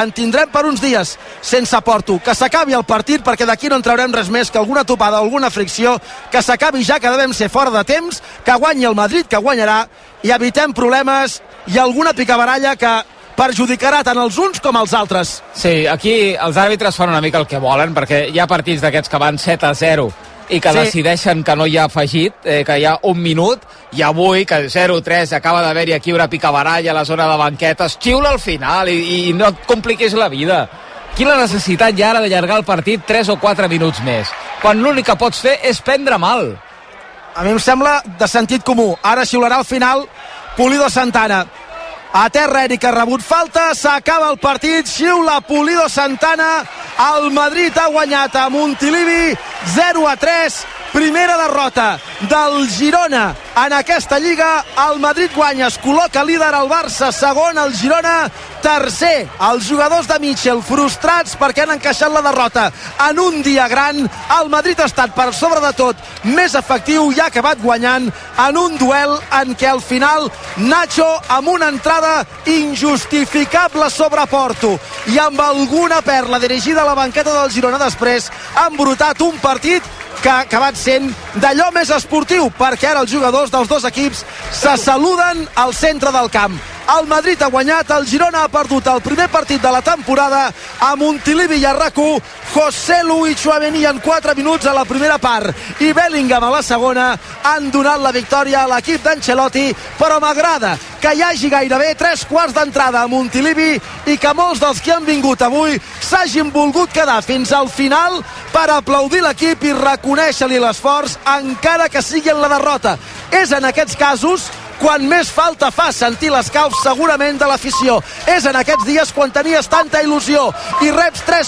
en tindrem per uns dies sense Porto, que s'acabi el partit perquè d'aquí no en traurem res més que alguna topada alguna fricció, que s'acabi ja que devem ser fora de temps, que guanyi el Madrid que guanyarà i evitem problemes i alguna picabaralla que perjudicarà tant els uns com els altres. Sí, aquí els àrbitres fan una mica el que volen, perquè hi ha partits d'aquests que van 7 a 0 i que Sí. decideixen que no hi ha afegit, eh, que hi ha un minut, i avui, que 0-3, acaba d'haver-hi aquí una picabaralla a la zona de banquetes, xiula al final i, i no et compliquis la vida. Quina necessitat hi ha ara d'allargar el partit 3 o 4 minuts més? Quan l'únic que pots fer és prendre mal. A mi em sembla de sentit comú. Ara xiularà al final Pulido Santana. A terra Eric ha rebut falta, s'acaba el partit, xiula Pulido Santana, el Madrid ha guanyat a Montilivi 0 a 3 primera derrota del Girona en aquesta Lliga. El Madrid guanya, es col·loca líder el Barça, segon el Girona, tercer. Els jugadors de Mitchell frustrats perquè han encaixat la derrota en un dia gran. El Madrid ha estat per sobre de tot més efectiu i ha acabat guanyant en un duel en què al final Nacho amb una entrada injustificable sobre Porto i amb alguna perla dirigida a la banqueta del Girona després ha embrutat un partit que ha acabat sent d'allò més esportiu perquè ara els jugadors dels dos equips se saluden al centre del camp. El Madrid ha guanyat, el Girona ha perdut el primer partit de la temporada a Montilivi i a rac José Lu i Chouameni en 4 minuts a la primera part i Bellingham a la segona han donat la victòria a l'equip d'Ancelotti però m'agrada que hi hagi gairebé 3 quarts d'entrada a Montilivi i que molts dels que han vingut avui s'hagin volgut quedar fins al final per aplaudir l'equip i reconèixer-li l'esforç encara que sigui en la derrota. És en aquests casos quan més falta fa sentir les caus segurament de l'afició. És en aquests dies quan tenies tanta il·lusió i reps 3